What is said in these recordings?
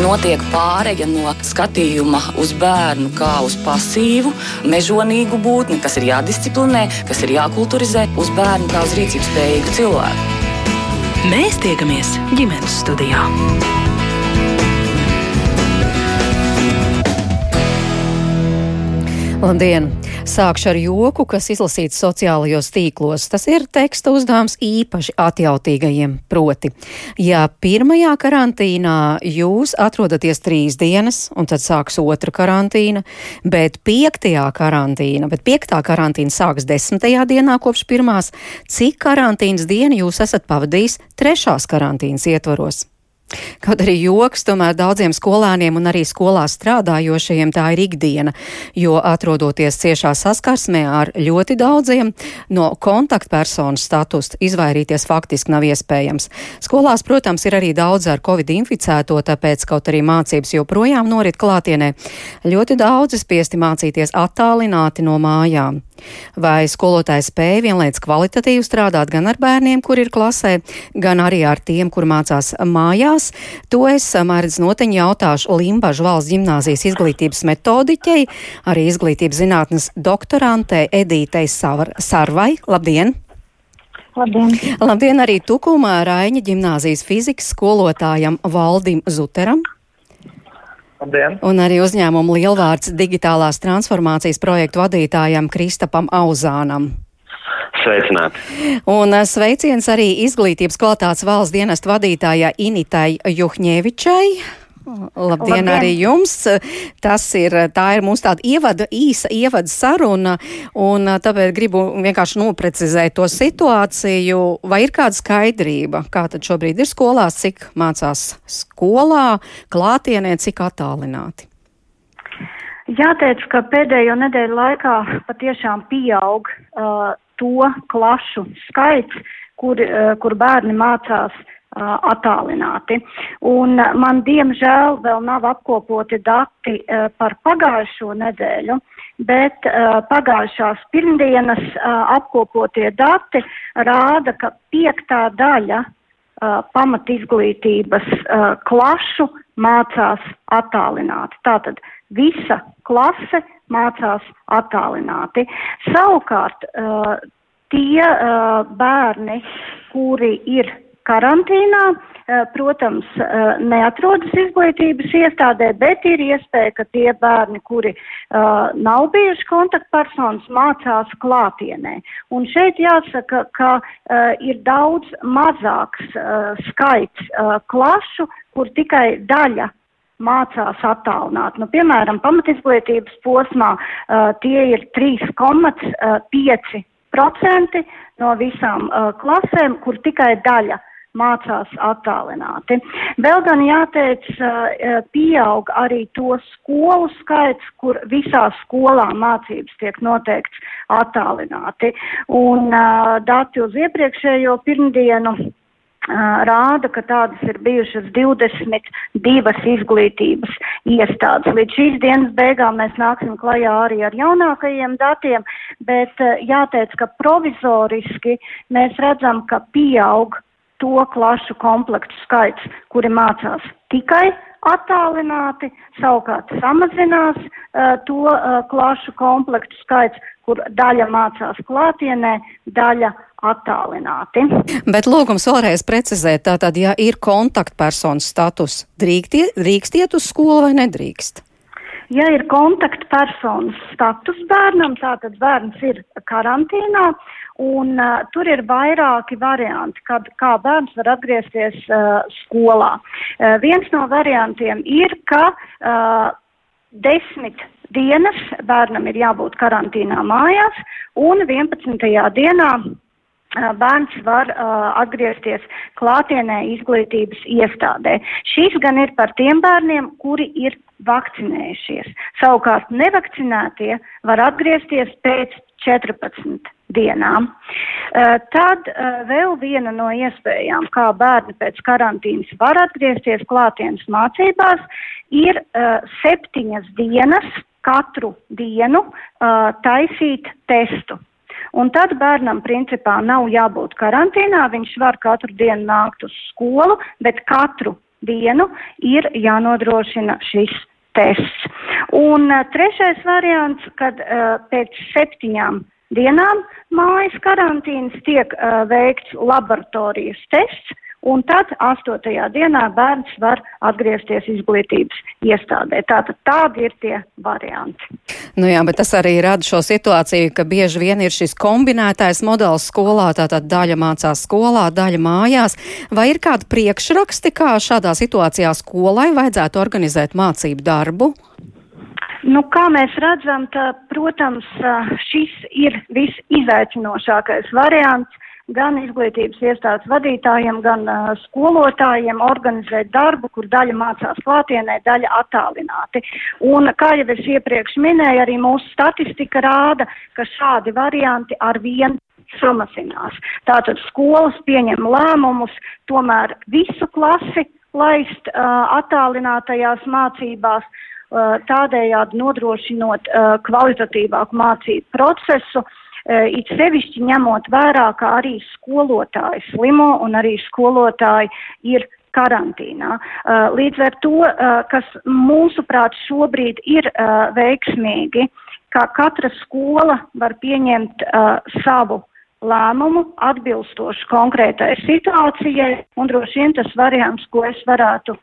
notiek pāreja no skatījuma uz bērnu kā uz pasīvu, mežonīgu būtni, kas ir jādisciplinē, kas ir jākulturizē, uz bērnu kā uz rīcības spējīgu cilvēku. Mēs tiekamies ģimenes studijā. Labdien! Sākšu ar joku, kas izlasīts sociālajos tīklos. Tas ir teksta uzdevums īpaši atjautīgajiem. Proti, ja pirmajā karantīnā jūs atrodaties trīs dienas, un tad sāks otra karantīna, bet piektajā karantīna, bet piektā karantīna sāks desmitajā dienā kopš pirmās, cik karantīnas dienu jūs esat pavadījis trešās karantīnas ietvaros? Kaut arī joks, tomēr daudziem skolēniem un arī skolā strādājošajiem tā ir ikdiena, jo atrodoties ciešā saskarsmē ar ļoti daudziem, no kontaktpersonu status izvairīties faktiski nav iespējams. Skolās, protams, ir arī daudz ar covid inficēto, tāpēc kaut arī mācības joprojām norit klātienē, ļoti daudzi spiesti mācīties attālināti no mājām. Vai skolotāji spēja vienlaikus kvalitatīvi strādāt gan ar bērniem, kur ir klasē, gan arī ar tiem, kur mācās mājās? To es Mārcis Noteņu jautāšu Limbažu valsts ģimnāzijas izglītības metodiķei, arī izglītības zinātnes doktorantei Edītei Savar Sarvai. Labdien! Labdien! Labdien arī Tukumā Raiņa ģimnāzijas fizikas skolotājam Valdim Zuteram. Labdien. Un arī uzņēmuma lielvārds digitālās transformācijas projektu vadītājam Kristapam Auzānam. Sveicināti. Un eh, sveiciens arī izglītības kvalitātes valsts dienestu vadītājai Initai Juhņevičai. Labdien, Labdien arī jums! Tas ir, tā ir mūsu tāda ievada, īsa ievada saruna, un tāpēc gribu vienkārši noprecizēt to situāciju. Vai ir kāda skaidrība, kā tad šobrīd ir skolās, cik mācās skolā, klātienē, cik attālināti? Jāteic, ka pēdējo nedēļu laikā patiešām pieaug uh, to klašu skaits, kur, uh, kur bērni mācās uh, attālināti. Un man diemžēl vēl nav apkopoti dati par pagājušo nedēļu, bet pagājušās pirmdienas apkopotie dati rāda, ka piektā daļa pamatizglītības klašu mācās attālināti. Tātad visa klase mācās attālināti. Savukārt tie bērni, kuri ir karantīnā, eh, protams, eh, neatrodas izglītības iestādē, bet ir iespēja, ka tie bērni, kuri uh, nav bijuši kontaktpersonas, mācās klātienē. Un šeit jāsaka, ka uh, ir daudz mazāks uh, skaits uh, klašu, kur tikai daļa mācās attālināt. Nu, piemēram, pamatizglītības posmā uh, tie ir 3,5 procenti no visām uh, klasēm, kur tikai daļa mācās attālināti. Vēl gan jāteic, pieaug arī to skolu skaits, kur visā skolā mācības tiek noteikts attālināti. Un dati uz iepriekšējo pirmdienu rāda, ka tādas ir bijušas 22 izglītības iestādes. Līdz šīs dienas beigām mēs nāksim klajā arī ar jaunākajiem datiem, bet jāteic, ka provizoriski mēs redzam, ka pieaug to klašu komplektu skaits, kuri mācās tikai attālināti, savukārt samazinās uh, to uh, klašu komplektu skaits, kur daļa mācās klātienē, daļa attālināti. Bet lūgums vēlreiz precizēt, tātad, ja ir kontaktpersonas status, drīkst, drīkst iet uz skolu vai nedrīkst? Ja ir kontaktpersonas status bērnam, tātad bērns ir karantīnā, Un uh, tur ir vairāki varianti, kad, kā bērns var atgriezties uh, skolā. Uh, viens no variantiem ir, ka uh, desmit dienas bērnam ir jābūt karantīnā mājās, un 11. dienā bērns var uh, atgriezties klātienē izglītības iestādē. Šis gan ir par tiem bērniem, kuri ir vakcinējušies. Savukārt nevakcinētie var atgriezties pēc 14 dienām. Uh, tad uh, vēl viena no iespējām, kā bērni pēc karantīnas var atgriezties klātienes mācībās, ir uh, septiņas dienas katru dienu taisīt testu. Un tad bērnam principā nav jābūt karantīnā, viņš var katru dienu nākt uz skolu, bet katru dienu ir jānodrošina šis tests. Un uh, trešais variants, kad uh, pēc septiņām dienām mājas karantīnas tiek uh, veikts laboratorijas tests, un tad astotajā dienā bērns var atgriezties izglītības iestādē. Tātad tādi ir tie varianti. Nu jā, bet tas arī rada šo situāciju, ka bieži vien ir šis kombinētais modelis skolā, tātad daļa mācās skolā, daļa mājās. Vai ir kādi priekšraksti, kā šādā situācijā skolai vajadzētu organizēt mācību darbu? Nu, kā mēs redzam, tā, protams, šis ir visizaicinošākais variants gan izglītības iestādes vadītājiem, gan uh, skolotājiem organizēt darbu, kur daļa mācās klātienē, daļa attālināti. Un, kā jau es iepriekš minēju, arī mūsu statistika rāda, ka šādi varianti ar vienu samazinās. Tātad skolas pieņem lēmumus tomēr visu klasi laist uh, attālinātajās mācībās, uh, tādējādi nodrošinot uh, kvalitatīvāku mācību procesu. Uh, it sevišķi ņemot vērā, ka arī skolotāji slimo un arī skolotāji ir karantīnā. Eh, līdz ar to, eh, kas mūsuprāt šobrīd ir veiksmīgi, ka katra skola var pieņemt savu lēmumu atbilstoši konkrētai situācijai, un droši vien tas variants, ko es varētu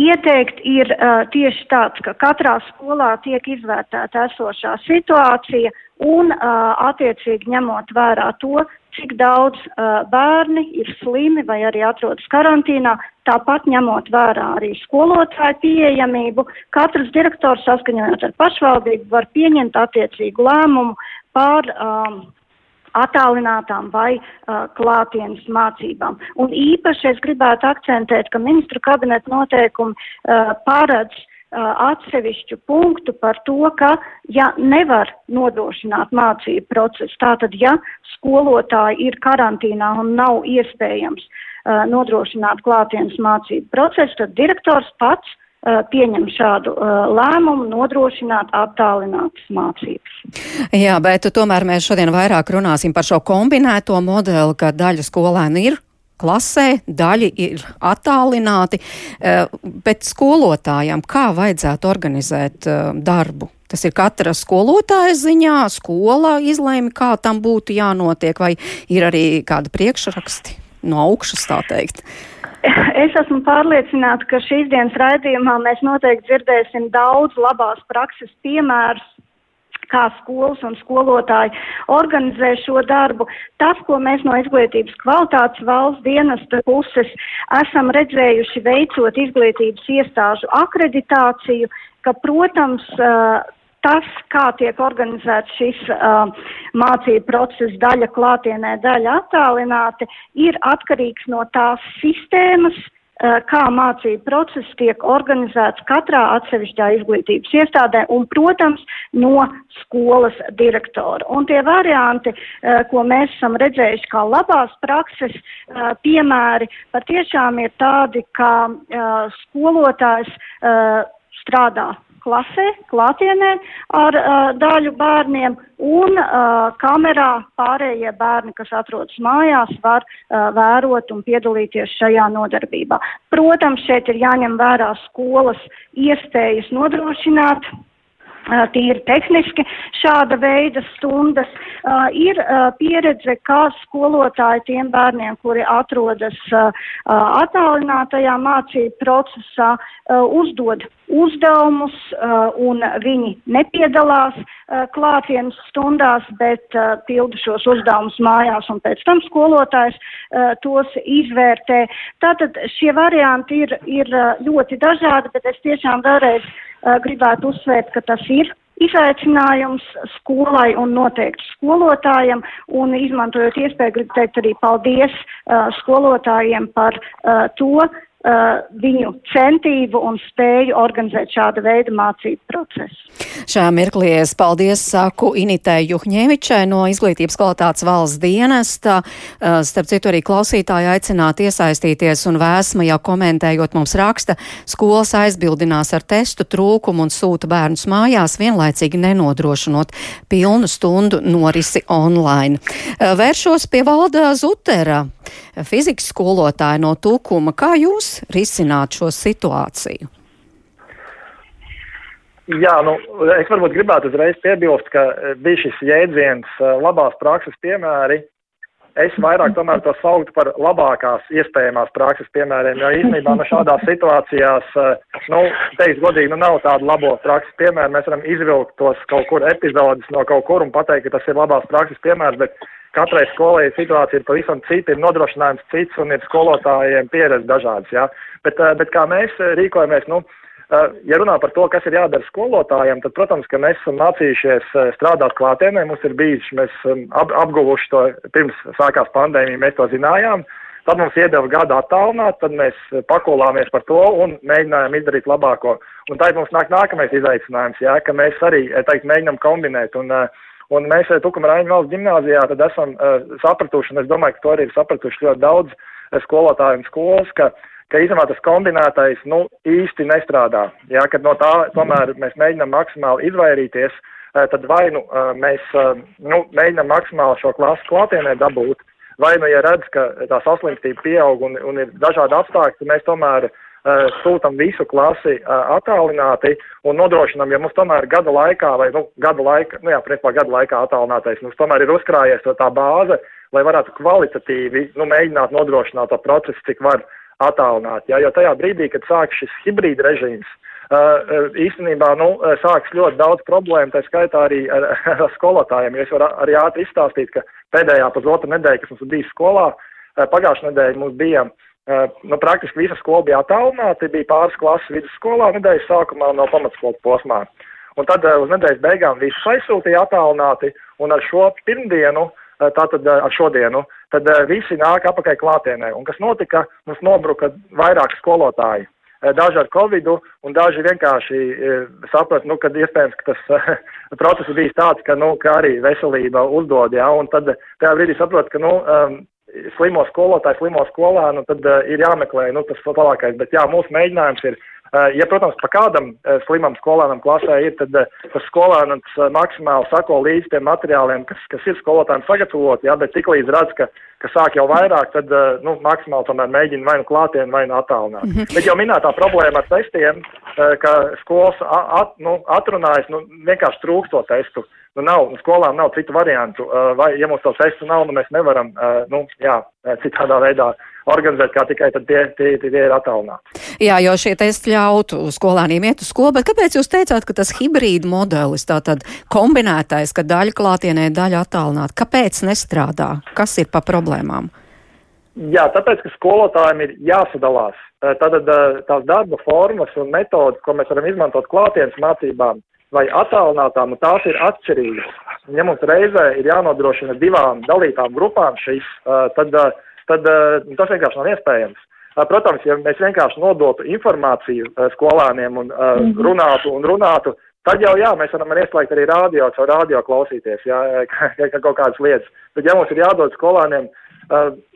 ieteikt, ir uh, tieši tāds, ka katrā skolā tiek izvērtēta esošā situācija un uh, attiecīgi ņemot vērā to, cik daudz uh, bērni ir slimi vai arī atrodas karantīnā, tāpat ņemot vērā arī skolotāju pieejamību, katrs direktors saskaņojot ar pašvaldību var pieņemt attiecīgu lēmumu pār um, attālinātām vai uh, klātienes mācībām. Un īpaši es gribētu akcentēt, ka ministru kabineta noteikumi uh, paredz uh, atsevišķu punktu par to, ka, ja nevar nodrošināt mācību procesu, tātad, ja skolotāji ir karantīnā un nav iespējams uh, nodrošināt klātienes mācību procesu, tad direktors pats pieņem šādu uh, lēmumu, nodrošināt attālinātas mācības. Jā, bet tomēr mēs šodien vairāk runāsim par šo kombinēto modeli, ka daļa skolēnu ir klasē, daļa ir attālināti, uh, bet skolotājiem kā vajadzētu organizēt uh, darbu? Tas ir katra skolotāja ziņā, skola izlēma, kā tam būtu jānotiek, vai ir arī kādi priekšraksti no augšas, tā teikt. Uh, Es esmu pārliecināta, ka šīs dienas raidījumā mēs noteikti dzirdēsim daudz labās prakses piemērus, kā skolas un skolotāji organizē šo darbu. Tas, ko mēs no izglītības kvalitātes valsts dienesta puses esam redzējuši veicot izglītības iestāžu akreditāciju, ka, protams, tas, kā tiek organizēts šis uh, mācību process, daļa klātienē, daļa attālināti, ir atkarīgs no tās sistēmas, uh, kā mācību process tiek organizēts katrā atsevišķā izglītības iestādē un, protams, no skolas direktora. Un tie varianti, uh, ko mēs esam redzējuši kā labās prakses uh, piemēri, patiešām ir tādi, ka uh, skolotājs uh, strādā klasē, klātienē ar uh, daļu bērniem un uh, kamerā pārējie bērni, kas atrodas mājās, var uh, vērot un piedalīties šajā nodarbībā. Protams, šeit ir jāņem vērā skolas iespējas nodrošināt tīri tehniski šāda veida stundas. Uh, ir uh, pieredze, kā skolotāji tiem bērniem, kuri atrodas uh, attālinātajā mācību procesā, uzdod uzdevumus, un viņi nepiedalās klātienes stundās, bet pilda šos uzdevumus mājās, un pēc tam skolotājs tos izvērtē. Tātad šie varianti ir, ir ļoti dažādi, bet es tiešām vēlreiz gribētu uzsvērt, ka tas ir izaicinājums skolai un noteikti skolotājiem, un izmantojot iespēju, gribu teikt arī paldies uh, skolotājiem par uh, to, uh, viņu centību un spēju organizēt šāda veida mācību procesu. Šajā mirklī es paldies saku Initai Juhņēvičai no Izglītības kvalitātes valsts dienesta. Uh, starp citu arī klausītāji aicināt iesaistīties un vēsma jau komentējot mums raksta, skolas aizbildinās ar testu trūkumu un sūta bērnus mājās, vienlaicīgi nenodrošinot pilnu stundu norisi online. Uh, vēršos pie valda Zutera, fizikas skolotāja no Tukuma. Kā jūs risināt šo situāciju? Jā, nu, es varbūt gribētu uzreiz piebilst, ka eh, bija šis jēdziens eh, labās prakses piemēri. Es vairāk tomēr to sauktu par labākās iespējamās prakses piemēriem, jo īstenībā no šādās situācijās, eh, nu, teikt godīgi, nu nav tādu labo prakses piemēru. Mēs varam izvilkt tos kaut kur epizodus no kaut kur un pateikt, ka tas ir labās prakses piemērs, bet katrai skolai situācija ir pavisam cita, ir nodrošinājums cits un ir skolotājiem pieredze dažādas, jā. Bet, bet kā mēs rīkojamies, nu, Eh, ja runā par to, kas ir jādara skolotājiem, tad, protams, ka mēs esam mācījušies eh, strādāt klātienē. Mums ir bijis, mēs ap, apguvuši to pirms sākās pandēmija, mēs to zinājām. Tad mums iedeva gadu attālināt, tad mēs pakolāmies par to un mēģinājām izdarīt labāko. Un tā ir mums nāk nākamais izaicinājums, jā, ka mēs arī, eh, teikt, mēģinām kombinēt. Un, un mēs Tukuma Raņu valsts gimnāzijā tad esam sapratuši, un es domāju, ka to arī ir sapratuši ļoti daudz skolotāju un skolas, ka uh, ka īstenībā tas kombinētais nu, īsti nestrādā. Jā, kad no tā tomēr mēs mēģinām maksimāli izvairīties, eh, tad vai nu eh, mēs eh, nu, mēģinām maksimāli šo klasu klātienē dabūt, vai nu, ja redz, ka tā saslimstība pieaug un, un ir dažādi apstākļi, mēs tomēr uh, sūtam visu klasi attālināti un nodrošinām, ja mums tomēr gada laikā, vai, nu, gada laika, nu jā, principā gada laikā attālinātais, mums tomēr ir uzkrājies tā bāze, lai varētu kvalitatīvi, nu, mēģināt nodrošināt to procesu, cik var attālināt. Ja? Jo tajā brīdī, kad sāk šis hibrīda režīms, uh, īstenībā nu, sāks ļoti daudz problēmu, tā skaitā arī ar, ar skolotājiem. Es varu arī ātri izstāstīt, ka pēdējā pusotra nedēļa, kas mums bija skolā, pagājušā nedēļa mums bija. Uh, nu, praktiski visa skola bija attālināta, bija pāris klases vidusskolā nedēļas sākumā no pamatskolas posmā. Un tad uh, uz nedēļas beigām visus aizsūtīja attālināti, un ar šo pirmdienu Eh, tātad eh, ar šodienu, tad eh, visi nāk apakai klātienē. Un kas notika, mums nobruka vairāk skolotāji. Daži ar covidu, un daži vienkārši saprata, nu, ka iespējams, ka tas process bijis tāds, ka, nu, ka arī veselība uzdod, jā, un tad tajā brīdī saprot, ka, nu, um, slimo skolotāji, slimo skolēnu, tad uh, ir jāmeklē, nu, tas labākais. Bet, jā, mūsu mēģinājums ir Eh, ja, protams, pa kādam eh, slimam skolēnam klasē ir, tad eh, tas skolēns maksimāli sako līdz tiem materiāliem, kas, kas ir skolotājiem sagatavoti, jā, bet tiklīdz redz, ka, ka sāk jau vairāk, tad, nu, maksimāli tomēr mēģina vai nu klātien, vai nu attālināt. Mm -hmm. Bet jau minētā problēma ar testiem, ka skolas at, nu, atrunājas, nu, vienkārši trūkst to testu. Nu, nav, skolām nav citu variantu. Vai, ja mums to testu nav, nu, mēs nevaram, nu, jā, citādā veidā organizēt, kā tikai tad tie, tie, tie, tie ir attālināti. Jā, jo šie testi ļautu skolāniem iet uz skolu, bet kāpēc jūs teicāt, ka tas hibrīda modelis, tātad kombinētais, ka daļa klātienē, daļa attālināta, kāpēc nestrādā? Kas ir pa problēmām? Jā, tāpēc, ka skolotājiem ir jāsadalās. Tātad tās darba formas un metodas, ko mēs varam izmantot klātienes mācībām vai attālinātām, nu, tās ir atšķirīgas. Ja mums reizē ir jānodrošina divām dalītām grupām šīs, tad tad tas vienkārši nav iespējams. Protams, ja mēs vienkārši nodotu informāciju skolāniem un -hmm. runātu un runātu, tad jau jā, mēs varam arī ieslēgt arī radio, caur radio klausīties, ka kaut kādas lietas. Bet ja mums ir jādod skolāniem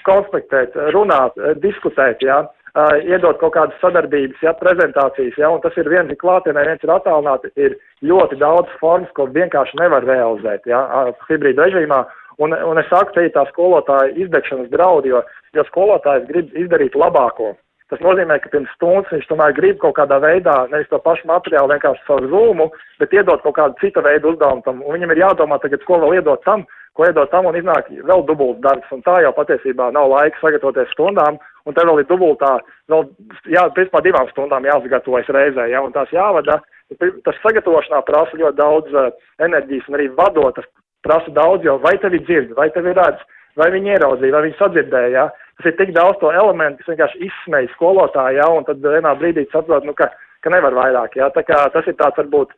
konspektēt, runāt, diskutēt, jā, uh, iedot kaut kādas sadarbības, jā, prezentācijas, jā, un tas ir viens ir klātienē, viens ir attālināti, ir ļoti daudz formas, ko vienkārši nevar realizēt, jā, hibrīda režīmā. Un, un es saku, te ir tā skolotāja izdegšanas draudi, jo, jo skolotājs grib izdarīt labāko. Tas nozīmē, ka pirms stundas viņš tomēr grib kaut kādā veidā, nevis to pašu materiālu vienkārši caur zūmu, bet iedot kaut kādu citu veidu uzdevumu tam. Un viņam ir jādomā tagad, ko vēl iedot tam, ko iedot tam, un iznāk vēl dubults darbs. Un tā jau patiesībā nav laika sagatavoties stundām, un te vēl ir dubultā, vēl, jā, principā divām stundām jāsagatavojas reizē, jā, un tās jāvada. Tas sagatavošanā prasa ļoti daudz uh, enerģijas un arī vadot, tas prasa daudz, jo vai tevi dzird, vai tevi redz, vai viņi ieraudzīja, vai viņi sadzirdēja. Ja? Tas ir tik daudz to elementu, kas vienkārši izsmeja skolotāju, ja? un tad vienā brīdī saprot, nu, ka, ka nevar vairāk. Ja? Tā kā tas ir tāds varbūt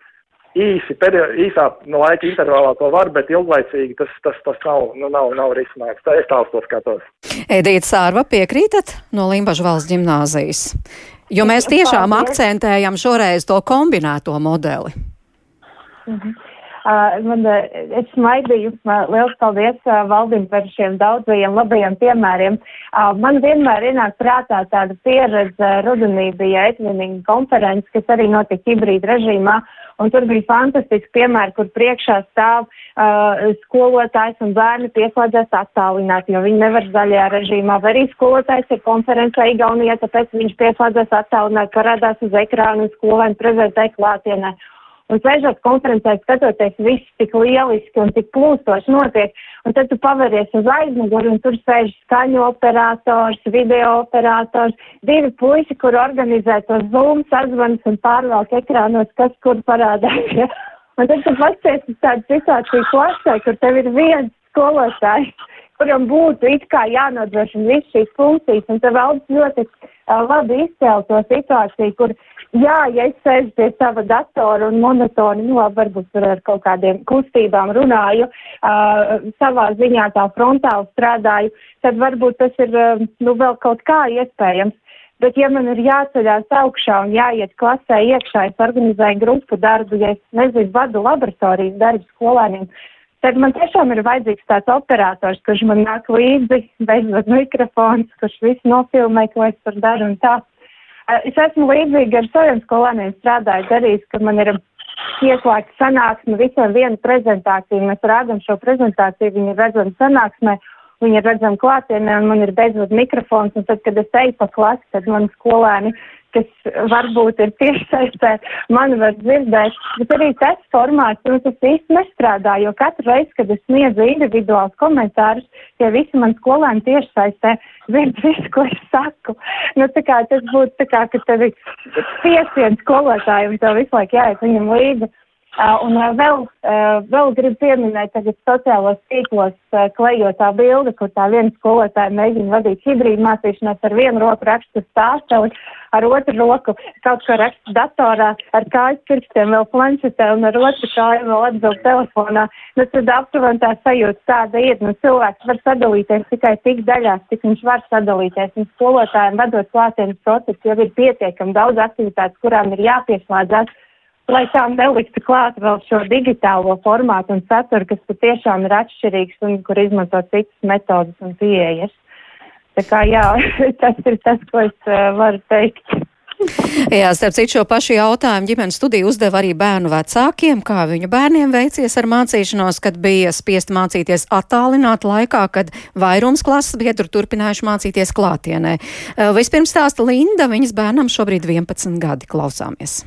īsi, perio, īsā no laika intervālā to var, bet ilglaicīgi tas, tas, tas nav, nu, nav, nav risinājums. Tā es tālu to skatos. Edīte Sārva, piekrītat no Limbažu valsts ģimnāzijas? Jo mēs tiešām akcentējam šoreiz to kombinēto modeli. Mhm. Uh, man, uh, es smaidīju, uh, liels paldies uh, Valdim par šiem daudzajiem labajiem piemēriem. Uh, man vienmēr ienāk prātā tāda pieredze, uh, rudenī bija etvinīga konferences, kas arī notika hibrīda režīmā. Un tur bija fantastiski piemēri, kur priekšā stāv uh, skolotājs un bērni pieslēdzas attālināt, jo viņi nevar zaļajā režīmā. Vai arī skolotājs ir konferencē Igaunijā, tāpēc viņš pieslēdzas attālināt, parādās uz ekrānu un skolēni prezentē klātienē. Un sēžot konferencē, skatoties, viss tik lieliski un tik plūstoši notiek, un tad tu paveries uz aizmuguri, un tur sēž skaņu operators, video operators, divi puisi, kur organizē to Zoom sazvanas un pārvelk ekrānos, kas kur parādās. Ja? Un tad tu pasties uz tādu situāciju klasē, kur tev ir viens skolotājs, kuram būtu it kā jānodrošina viss šīs funkcijas, un tev vēl ļoti uh, labi izcēl to situāciju, kur Jā, ja es sēžu pie sava datora un monotoni, nu, varbūt tur ar kaut kādiem kustībām runāju, uh, savā ziņā tā frontāli strādāju, tad varbūt tas ir, uh, nu, vēl kaut kā iespējams. Bet, ja man ir jāceļās augšā un jāiet klasē iekšā, es organizēju grupu darbu, ja es, nezinu, vadu laboratorijas darbu skolēniem, tad man tiešām ir vajadzīgs tāds operators, kurš man nāk līdzi, bezvadu mikrofons, kurš visu nofilmē, ko es tur daru un tā. Es esmu līdzīgi ar saviem skolēniem strādājis, darījis, ka man ir ieslēgta sanāksme, visiem viena prezentācija. Mēs rādām šo prezentāciju, viņi ir redzami sanāksmē, viņi ir redzami klātienē, un man ir bezvadu mikrofons, un tad, kad es eju pa klasi, tad mani skolēni kas varbūt ir tiešsaistē, mani var dzirdēt, bet arī tas formāts, nu, tas īsti nestrādā, jo katru reizi, kad es sniedzu individuālus komentārus, tie visi man skolēni tiešsaistē dzird visu, ko es saku. Nu, tā kā tas būtu tā kā, ka tev ir piesien skolotāji un tev visu laiku jāiet viņam līdzi. Un vēl, vēl gribu pieminēt tagad sociālos tīklos klejotā bilde, kur tā viena skolotāja mēģina vadīt hibrīdu mācīšanos ar vienu roku rakstu stāsteli, ar otru roku kaut ko rakstu datorā, ar kājas pirkstiem vēl planšetē un ar otru kāju vēl atbild telefonā. Nu, tad aptuveni tā sajūta tāda ir, nu cilvēks var sadalīties tikai tik daļās, cik viņš var sadalīties. Un skolotājiem vadot klātienes procesu jau ir pietiekami daudz aktivitātes, kurām ir jāpieslēdzas lai tām neliktu klāt vēl šo digitālo formātu un saturu, kas patiešām ir atšķirīgs un kur izmanto citas metodas un pieejas. Tā kā jā, tas ir tas, ko es uh, varu teikt. Jā, starp citu šo pašu jautājumu ģimenes studiju uzdeva arī bērnu vecākiem, kā viņu bērniem veicies ar mācīšanos, kad bija spiest mācīties attālināt laikā, kad vairums klases biedru turpinājuši mācīties klātienē. Uh, vispirms stāsta Linda, viņas bērnam šobrīd 11 gadi klausāmies.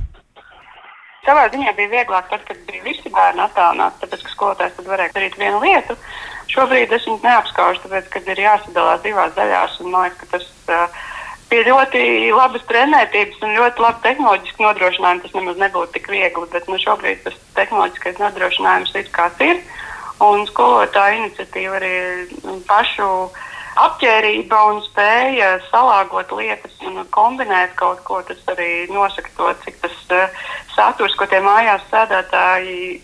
Savā ziņā bija vieglāk, tad, kad bija visi bērni attālināti, tāpēc, ka skolotājs varēja darīt vienu lietu. Šobrīd es viņus neapskaužu, tāpēc, kad ir jāsadalās divās daļās, un man liekas, ka tas uh, pie ļoti labas trenētības un ļoti labi tehnoloģiski nodrošinājumi tas nemaz nebūtu tik viegli, bet nu, šobrīd tas tehnoloģiskais nodrošinājums ir kāds ir, un skolotāja iniciatīva arī pašu apģērība un spēja salāgot lietas un kombinēt kaut ko, tas arī nosaka to, cik tas uh, saturs, ko tie mājās sēdētāji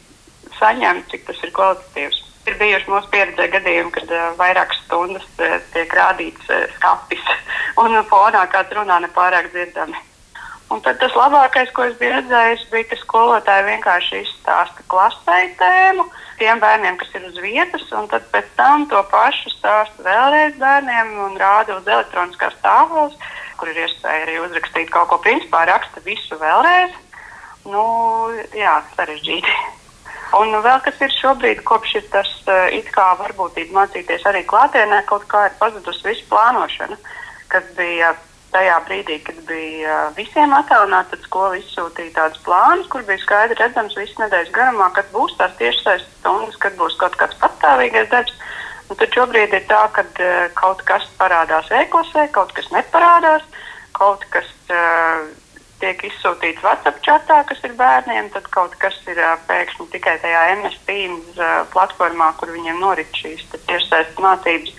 saņem, cik tas ir kvalitatīvs. Ir bijuši mūsu pieredzē gadījumi, kad uh, vairākas stundas uh, tiek rādīts uh, skats, un fonā kāds runā nepārāk dzirdami. Un tad tas labākais, ko es biju redzējis, bija, ka skolotāji vienkārši izstāsta klasē tēmu tiem bērniem, kas ir uz vietas, un pēc tam to pašu stāsta vēlreiz bērniem un rāda uz elektroniskās tālruņa, kur ir iespēja arī uzrakstīt kaut ko. Principā raksta visu vēlreiz. Nu, jā, sarežģīti. Un vēl kas ir šobrīd, kopš ir tas uh, it kā varbūtība mācīties arī klātienē, kaut kā ir pazudusi visu plānošana, kas bija tajā brīdī, kad bija visiem attālināti, tad skola izsūtīja tādus plānus, kur bija skaidri redzams visu nedēļas garumā, kad būs tās tiešsaistes stundas, kad būs kaut kāds patstāvīgais darbs. Un tad šobrīd ir tā, ka kaut kas parādās e-klasē, kaut kas neparādās, kaut kas uh, tiek izsūtīts WhatsApp chatā, kas ir bērniem, tad kaut kas ir pēkšņi tikai tajā MS Teams uh, platformā, kur viņiem norit šīs tiešsaistes mācības.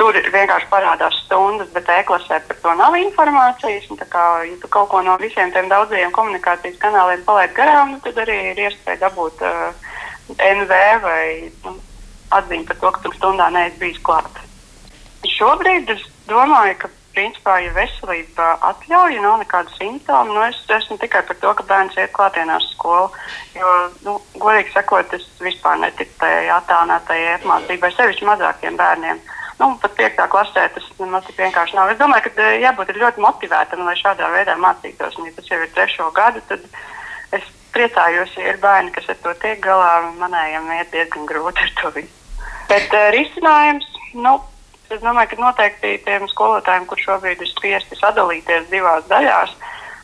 Tur vienkārši parādās stundas, bet e-klasē par to nav informācijas. Kā, ja tu kaut ko no visiem tiem daudzajiem komunikācijas kanāliem palaid garām, nu, tad arī ir iespēja dabūt uh, NV vai nu, atziņu par to, ka tu stundā neesi bijis klāt. Šobrīd es domāju, ka principā, ja veselība atļauj, nav nekāda simptoma, nu, es esmu tikai par to, ka bērns iet klātienās skolu. Jo, nu, godīgi sakot, es vispār neticu tajai attālinātajai apmācībai, sevišķi mazākiem bērniem. Nu, pat piektā klasē tas nemaz tik vienkārši nav. Es domāju, ka eh, jābūt ļoti motivētam, lai šādā veidā mācītos. Un, ja tas jau ir trešo gadu, tad es priecājos, ja ir bērni, kas ar to tiek galā. Manējiem iet diezgan grūti ar to visu. Bet uh, risinājums, nu, Es domāju, ka noteikti tiem skolotājiem, kur šobrīd ir spiesti sadalīties divās daļās,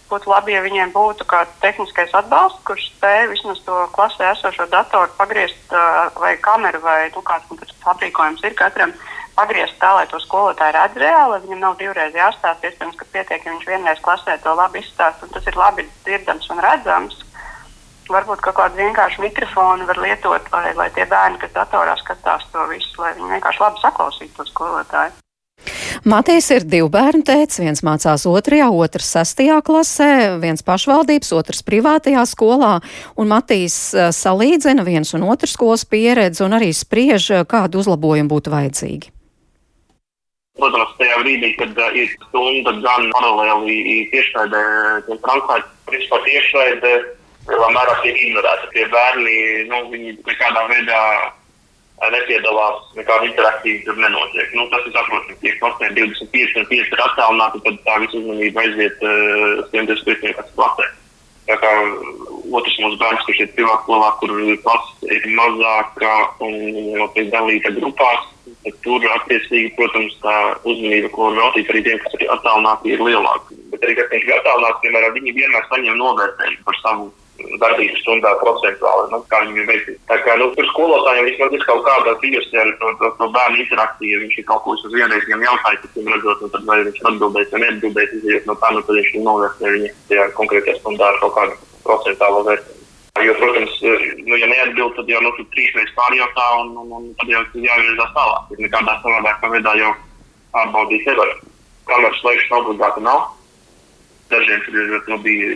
būtu labi, ja viņiem būtu kāds tehniskais atbalsts, kurš spēj vismaz to klasē esošo datoru pagriezt vai kameru vai nu, kāds nu, aprīkojums ir katram. Pagriezt tā, lai to skolotāju redz reāli, lai viņam nav divreiz jāstāsta. Iespējams, ka pietiek, ja viņš vienreiz klasē to labi izstāsta, un tas ir labi dzirdams un redzams. Varbūt kaut kādu vienkāršu mikrofonu var lietot, lai, lai tie bērni, kas datorā skatās to visu, lai viņi vienkārši labi saklausītu to skolotāju. Matīs ir divu bērnu tēts, viens mācās otrajā, otrs sestajā klasē, viens pašvaldības, otrs privātajā skolā, un Matīs uh, salīdzina viens un otrs skolas pieredzi un arī spriež, kādu uzlabojumu būtu vajadzīgi. Protams, tajā brīdī, kad uh, ir stunda gan paralēli tiešraidē, tiek transfērta, principā tiešraidē lielā mērā tiek ignorēta. Tie bērni nu, nekādā veidā nepiedalās, nekāda interaktīva tur nenotiek. Nu, tas ir saprotams, ja klasē 25 un 5 ir attālināti, tad tā visa uzmanība aiziet uh, 125 klasē. Tā kā otrs mūsu bērns, kurš ir privātā skolā, kur klase ir mazāka un jau tiek dalīta grupās, tad tur attiecīgi, protams, tā uzmanība, ko veltīt arī tiem, kas ir attālināti, ir lielāka. Bet arī, kas ir attālināti, piemēram, viņi vienmēr saņem novērtējumu par savu darbības stundā procentuāli, nu, kā viņi veids. Tā kā, nu, tur skolotājiem vismaz ir kaut kāda bijusi ar to, to, to bērnu interakciju, viņš ir kaut ko uz vienreiz viņam jautāja, tad viņam redzot, nu, tad vai viņš atbildēs vai neatbildēs, izējot no tā, nu, tad viņš novērtē viņa tajā konkrētajā stundā ar kaut kādu procentuālo vērtību. Jo, protams, nu, ja neatbild, tad jau nu, trīsreiz pārjautā, un, un, un tad jau jāvirzās tālāk. Ir nekādā savādākā veidā jau pārbaudīt nevar. Kameras slēgšana obligāti nav. Dažiem tur ir nu, bija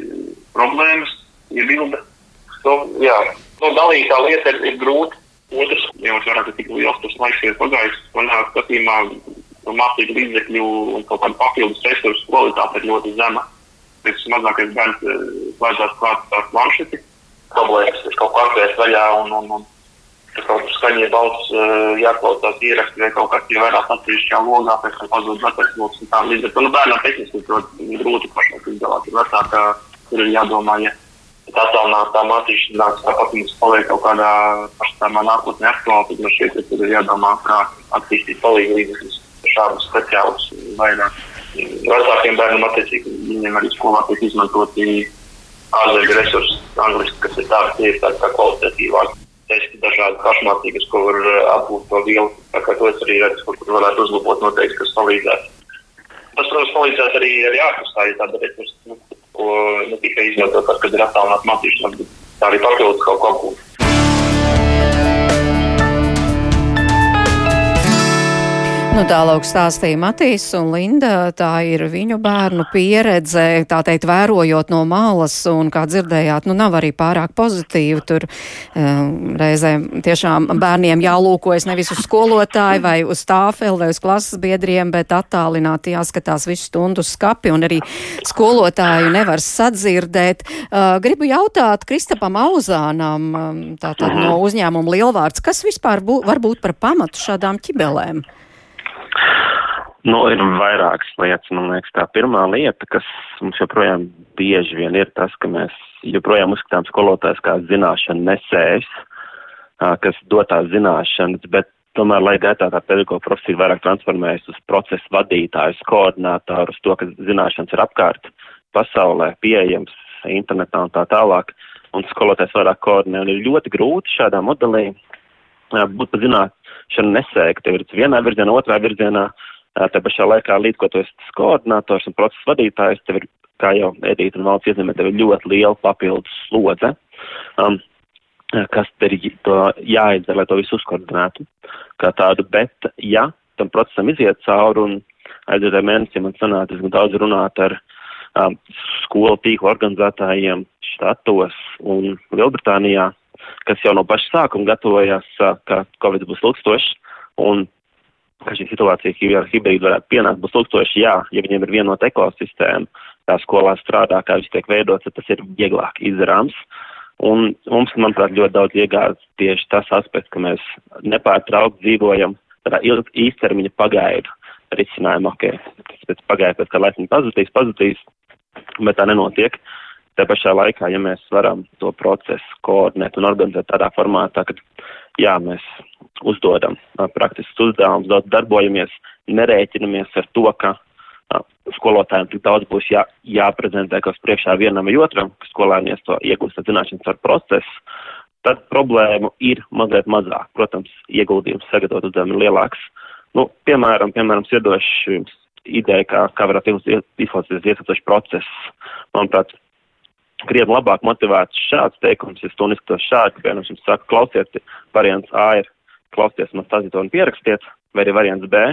problēmas, iebilda. Nu, jā, nu, dalītā lieta ir, ir grūta. Otrs, jau vairāk tik liels tas laiks ir pagājis, manā skatījumā no mācību līdzekļu un kaut kādu papildus resursu kvalitāte ir ļoti zema. Pēc mazākais bērns eh, vajadzētu klāt ar planšeti, problēmas ir kaut kā atvērt vaļā un, un, un tur kaut kur skaņie balss eh, jāklausās ieraksti vai kaut kas ievērās atsevišķā logā, pēc tam pazūd vecais loks un tā līdz ar to, nu, bērnam tehniski ļoti grūti pašlaik izgalāt. Ir vecākā, tur ir jādomā, ja tā attālinātā mācīšanās tāpat mums paliek kaut kādā pašstāvā nākotnē aktuāli, tad ka tur ir jādomā, kā attīstīt palīdzību līdzekļus šādus speciālus vairāk. Vecākiem bērniem attiecīgi viņiem arī skolā tiek izmantoti ārzemju resursi, angliski, kas ir tādi, tie ir tādi kā kvalitatīvāki. Testi dažādi pašmācības, ko var apgūt to vielu. Tā kā to es arī redzu, kur, kur varētu uzlabot noteikti, kas palīdzētu. Tas, protams, palīdzētu arī, arī ārpus tā, ja tāda resursa. Nu, ko ne tikai izmantot, kad ir attālināta mācīšanās, bet arī papildus kaut ko apgūt. Nu, Tālāk stāstīja Matīs un Linda. Tā ir viņu bērnu pieredze, tā teikt, vērojot no malas, un, kā dzirdējāt, nu, nav arī pārāk pozitīvi. Tur um, reizēm tiešām bērniem jālūkojas nevis uz skolotāju vai uz tāfeli vai uz klases biedriem, bet attālināti jāskatās visu stundu skapi, un arī skolotāju nevar sadzirdēt. Uh, gribu jautāt Kristapam Auzānam, um, tātad no uzņēmuma Lielvārds, kas vispār bū, var būt par pamatu šādām ķibelēm? Nu, ir vairākas lietas. Man liekas, tā pirmā lieta, kas mums joprojām bieži vien ir tas, ka mēs joprojām uzskatām skolotājs kā zināšanu nesējs, kas dod tās zināšanas, bet tomēr, lai gaitā tā pedagoģa profesija vairāk transformējas uz procesu vadītāju, koordinātoru, uz to, ka zināšanas ir apkārt pasaulē, pieejams internetā un tā tālāk, un skolotājs vairāk koordinē, un ir ļoti grūti šādā modelī būt pa zināšanu nesēju, ka tev ir vienā virzienā, otrā virzienā, Tā pašā laikā, līdz ko tu esi koordinators un procesa vadītājs, tev ir, kā jau Edīta un valsts iezīmē, tev ir ļoti liela papildus slodze, um, kas ir jāizdara, lai to visu uzkoordinētu kā tādu, bet ja tam procesam iziet cauri un aizvadē mēnesī man sanāca diezgan daudz runāt ar um, skolu tīklu organizētājiem štatos un Lielbritānijā, kas jau no paša sākuma gatavojās, uh, ka Covid būs ilgstošs, un ka šī situācija ar hibrīdu varētu pienākt, būs tūkstoši jā, ja viņiem ir vienota ekosistēma, tā skolā strādā, kā viss tiek veidots, tad tas ir vieglāk izdarāms. Un mums, manuprāt, ļoti daudz iegādas tieši tas aspekts, ka mēs nepārtraukti dzīvojam tādā īstermiņa pagaidu risinājumu, ok, tas pēc pagaidu, pēc kā laicīgi pazudīs, pazudīs, bet tā nenotiek. Te pašā laikā, ja mēs varam to procesu koordinēt un organizēt tādā formātā, ka, jā, mēs uzdodam praktiskus uzdevumus, darbojamies, nerēķinamies ar to, ka skolotājiem tik daudz būs jā, jāprezentē, kas priekšā vienam vai otram, ka skolēnies to iegūst zināšanas ar procesu, tad problēmu ir mazliet mazāk. Protams, ieguldījums sagatavot uzdevumu ir lielāks. Nu, piemēram, piemēram, iedošu jums ideju, kā, kā varētu izklausīties iesaistīts process. Manuprāt, krietni labāk motivēts šāds teikums, ja stundu izskatos šādi, piemēram, jums saka, klausiet, variants A ir klausieties man stāstīt un pierakstiet, vai arī variants B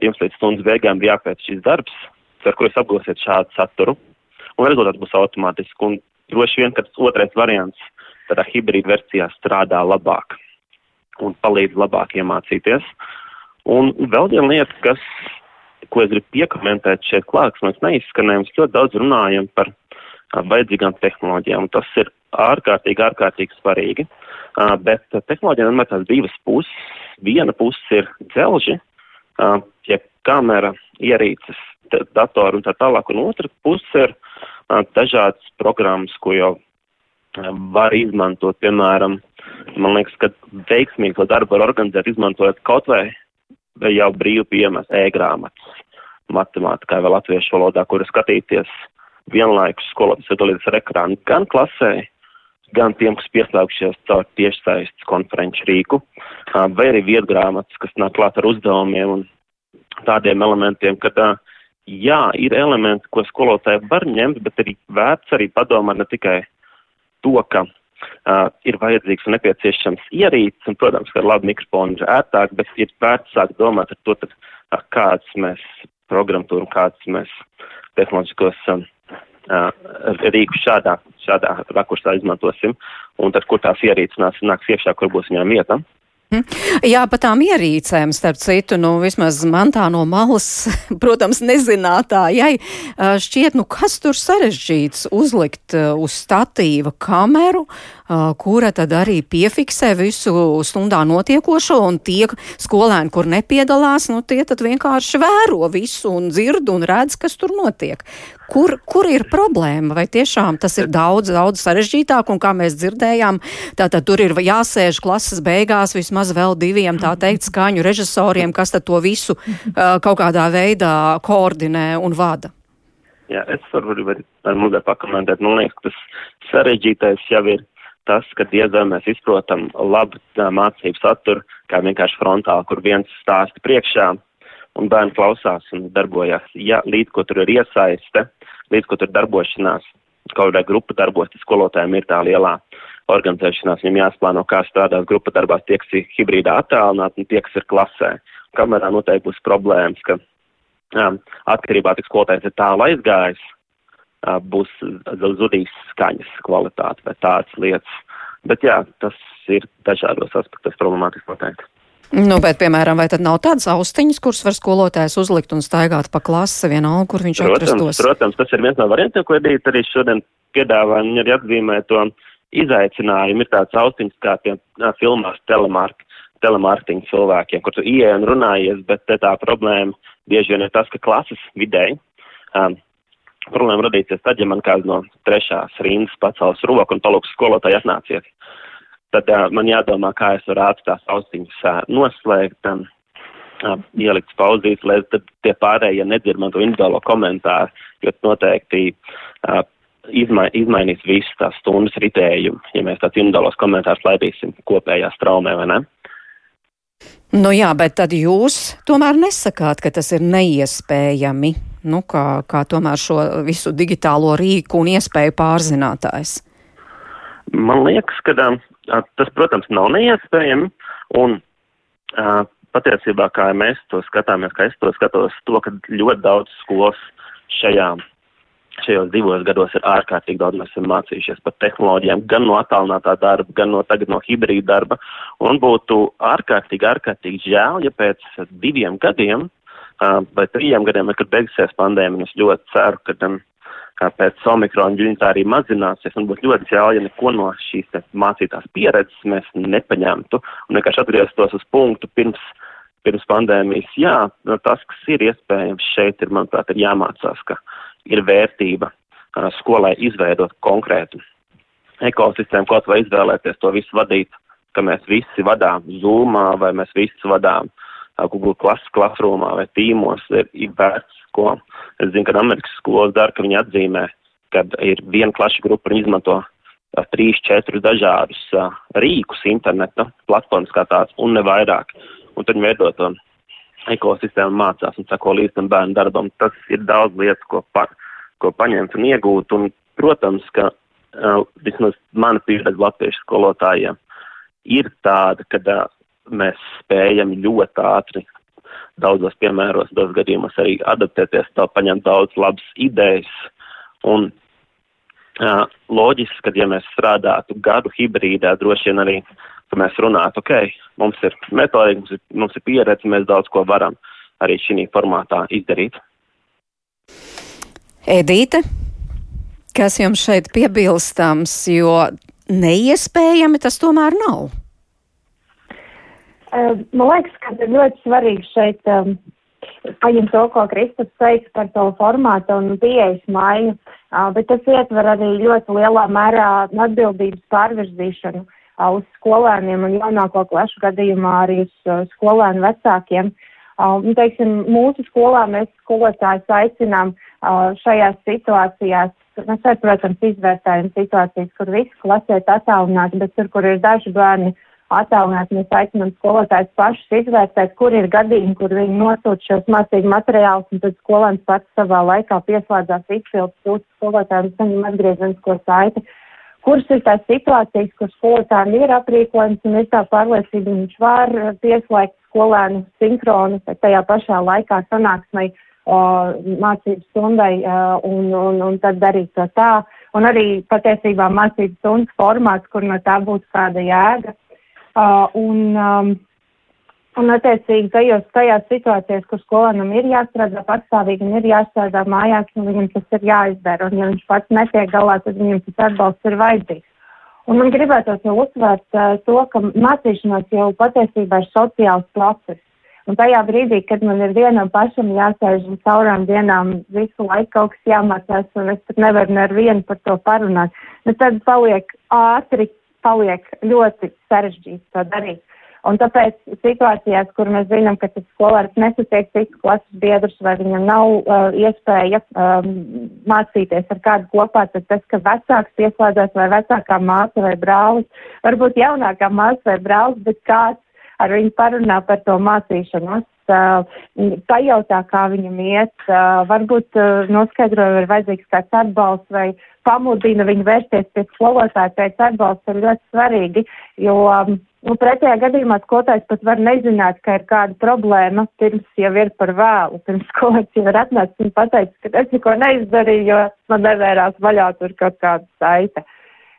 jums līdz stundas beigām ir jāpēc šis darbs, ar ko jūs apgūsiet šādu saturu, un rezultāts būs automātiski. Un droši vien, ka tas otrais variants tādā hibrīda versijā strādā labāk un palīdz labāk iemācīties. Un vēl viena lieta, kas, ko es gribu piekomentēt šeit klāt, kas mēs neizskanējam, mēs ļoti daudz runājam par vajadzīgām tehnoloģijām, tas ir ārkārtīgi, ārkārtīgi svarīgi. Uh, bet tehnoloģijām vienmēr tās divas puses. Viena puse ir dzelži, uh, ja kamera, ierīces, datori un tā tālāk, un otra puse ir uh, dažādas programmas, ko jau uh, var izmantot, piemēram, man liekas, ka veiksmīgi to darbu var organizēt, izmantojot kaut vai jau brīvi pieejamas e-grāmatas matemātikai vai latviešu valodā, kura skatīties vienlaikus skolotājs sadalīties ar ekrānu gan klasē, gan tiem, kas pieslēgšies caur tiešsaistes konferenču rīku, vai arī vietgrāmatas, kas nāk klāt ar uzdevumiem un tādiem elementiem, ka tā, jā, ir elementi, ko skolotāji var ņemt, bet arī vērts arī padomāt ne tikai to, ka uh, ir vajadzīgs un nepieciešams ierīces, un, protams, ka ar labu mikrofonu ir ērtāk, bet ir vērts sākt domāt ar to, tad, uh, kādas mēs programmatūru un kādas mēs tehnoloģiskos um, rīkus šādā, šādā rakursā izmantosim, un tad, kur tās ierīces nāks, iekšā, kur būs viņām vieta. Mhm. Jā, par tām ierīcēm, starp citu, nu, vismaz man tā no malas, protams, nezinātājai, šķiet, nu, kas tur sarežģīts uzlikt uz statīva kameru, kura tad arī piefiksē visu stundā notiekošo, un tie skolēni, kur nepiedalās, nu, tie tad vienkārši vēro visu un dzird un redz, kas tur notiek. Kur, kur ir problēma? Vai tiešām tas ir daudz, daudz sarežģītāk, un kā mēs dzirdējām, tātad tur ir jāsēž klases beigās vismaz vēl diviem, tā teikt, skaņu režisoriem, kas tad to visu uh, kaut kādā veidā koordinē un vada? Jā, es varu arī ar mazliet pakomentēt. Man liekas, ka tas sarežģītais jau ir tas, ka diezgan mēs izprotam labu mācību saturu, kā vienkārši frontāli, kur viens stāsta priekšā un bērni klausās un darbojas. Ja līdz ko tur ir iesaiste, līdz ko tur darbošanās, kaut kādā grupa darbos, tad skolotājiem ir tā lielā organizēšanās, viņam jāsplāno, kā strādās grupa darbās tie, kas ir hibrīdā attālināt un tie, kas ir klasē. Kamerā noteikti būs problēmas, ka um, atkarībā, cik skolotājs ir tālu aizgājis, būs zudīs skaņas kvalitāte vai tādas lietas. Bet jā, tas ir dažādos aspektos problemātiski noteikti. Nu, bet, piemēram, vai tad nav tādas austiņas, kuras var skolotājs uzlikt un staigāt pa klasi vienalga, kur viņš protams, atrastos? Protams, tas ir viens no variantiem, ko Edīte arī šodien piedāvā, viņa arī atzīmē to izaicinājumu. Ir tāds austiņas kā pie filmās telemark, telemārketinga cilvēkiem, kur tu ieej un runājies, bet tā problēma bieži vien ir tas, ka klases vidēji um, Problēma radīsies tad, ja man kāds no trešās rindas pacels roku un palūks skolotāji atnāciet. Tad uh, man jādomā, kā es varu ātri tās austiņas uh, noslēgt, um, uh, ielikt pauzīt, lai tie pārējie nedzird man to individuālo komentāru, jo noteikti uh, izmai, izmainīs visu tās stundas ritējumu, ja mēs tāds individuālos komentārus laidīsim kopējā straumē, vai ne? Nu jā, bet tad jūs tomēr nesakāt, ka tas ir neiespējami, nu kā, kā tomēr šo visu digitālo rīku un iespēju pārzinātājs. Man liekas, ka tas, protams, nav neiespējami, un uh, patiesībā, kā mēs to skatāmies, kā es to skatos, to, ka ļoti daudz skolas šajā šajos divos gados ir ārkārtīgi daudz. Mēs esam mācījušies par tehnoloģijām, gan no attālinātā darba, gan no tagad no hibrīda darba. Un būtu ārkārtīgi, ārkārtīgi žēl, ja pēc diviem gadiem vai trījiem gadiem, kad beigsies pandēmija, es ļoti ceru, ka um, pēc omikrona tā arī mazināsies un būtu ļoti žēl, ja neko no šīs mācītās pieredzes mēs nepaņemtu un vienkārši atgrieztos uz punktu pirms pirms pandēmijas, jā, nu, tas, kas ir iespējams šeit, ir, manuprāt, ir jāmācās, ka ir vērtība skolai izveidot konkrētu ekosistēmu, kaut vai izvēlēties to visu vadīt, ka mēs visi vadām Zoomā vai mēs visi vadām Google Class, Classroomā vai tīmos, ir, ir vērts, ko es zinu, ka Amerikas skolas dara, ka viņi atzīmē, ka ir viena klašu grupa, viņi izmanto trīs, četrus dažādus rīkus interneta platformas kā tāds un ne vairāk. Un tad viņi veido to ekosistēmu mācās un sako līdz tam bērnu darbam. Tas ir daudz lietas, ko, pa, ko paņemt un iegūt. Un, protams, ka uh, vismaz mana pieredze latviešu skolotājiem ir tāda, ka uh, mēs spējam ļoti ātri daudzos piemēros, daudzos gadījumos arī adaptēties, tā paņemt daudz labas idejas. Un uh, loģiski, ka ja mēs strādātu gadu hibrīdā, droši vien arī ka mēs runātu, ok, mums ir metodika, mums ir, mums ir pieredze, mēs daudz ko varam arī šī formātā izdarīt. Edīte, kas jums šeit piebilstams, jo neiespējami tas tomēr nav? Man liekas, ka ļoti svarīgi šeit um, paņemt to, ko Kristaps teica par to formātu un pieejas maiņu, uh, bet tas ietver arī ļoti lielā mērā atbildības pārvirzīšanu. Uh, uz skolēniem un jaunāko klašu gadījumā arī uz skolēnu vecākiem. Un, teiksim, mūsu skolā mēs skolotājus aicinām šajās situācijās. Mēs, arī, protams, izvērtējam situācijas, kur visi klasē ir attālināti, bet tur, kur ir daži bērni attālināti, mēs aicinām skolotājus pašus izvērtēt, kur ir gadījumi, kur viņi nosūta šos mācību materiālus, un tad skolēns pats savā laikā pieslēdzās izpildus, sūta skolotājiem saņem atgriezenisko saiti. Uh, kuras ir tās situācijas, kur skolotājiem ir aprīkojums un ir tā pārliecība, viņš var pieslēgt skolēnu sinhronu tajā pašā laikā sanāksmai mācību stundai un, un, un tad darīt to tā. Un arī patiesībā mācību stundas formāts, kur no tā būtu kāda jēga. Un, um, Un, attiecīgi, tajos, tajās situācijās, kur skolēnam ir jāstrādā patstāvīgi un ir jāstrādā mājās, nu, viņam tas ir jāizdara. Un, ja viņš pats netiek galā, tad viņam tas atbalsts ir vajadzīgs. Un man gribētos jau uzsvērt uh, to, ka mācīšanās jau patiesībā ir sociāls process. Un tajā brīdī, kad man ir vienam pašam jāsēž un caurām dienām visu laiku kaut kas jāmācās, un es pat nevaru ne ar vienu par to parunāt, nu tad paliek ātri, paliek ļoti sarežģīti to darīt. Un tāpēc situācijās, kur mēs zinām, ka tas skolēns nesatiek citus klases biedrus vai viņam nav uh, iespēja um, mācīties ar kādu kopā, tad tas, ka vecāks pieslēdzas vai vecākā māsa vai brālis, varbūt jaunākā māsa vai brālis, bet kāds ar viņu parunā par to mācīšanos, uh, pajautā, kā viņam iet, uh, varbūt uh, noskaidro, vai ir vajadzīgs kāds atbalsts vai pamudina viņu vērsties pie skolotāja. Pēc atbalsta ir ļoti svarīgi, jo um, Nu, pretējā gadījumā skolotājs pat var nezināt, ka ir kāda problēma, pirms jau ir par vēlu, pirms skolotājs jau ir atnācis un pateicis, ka es neko neizdarīju, jo man nevērās vaļā tur kaut kāda saita.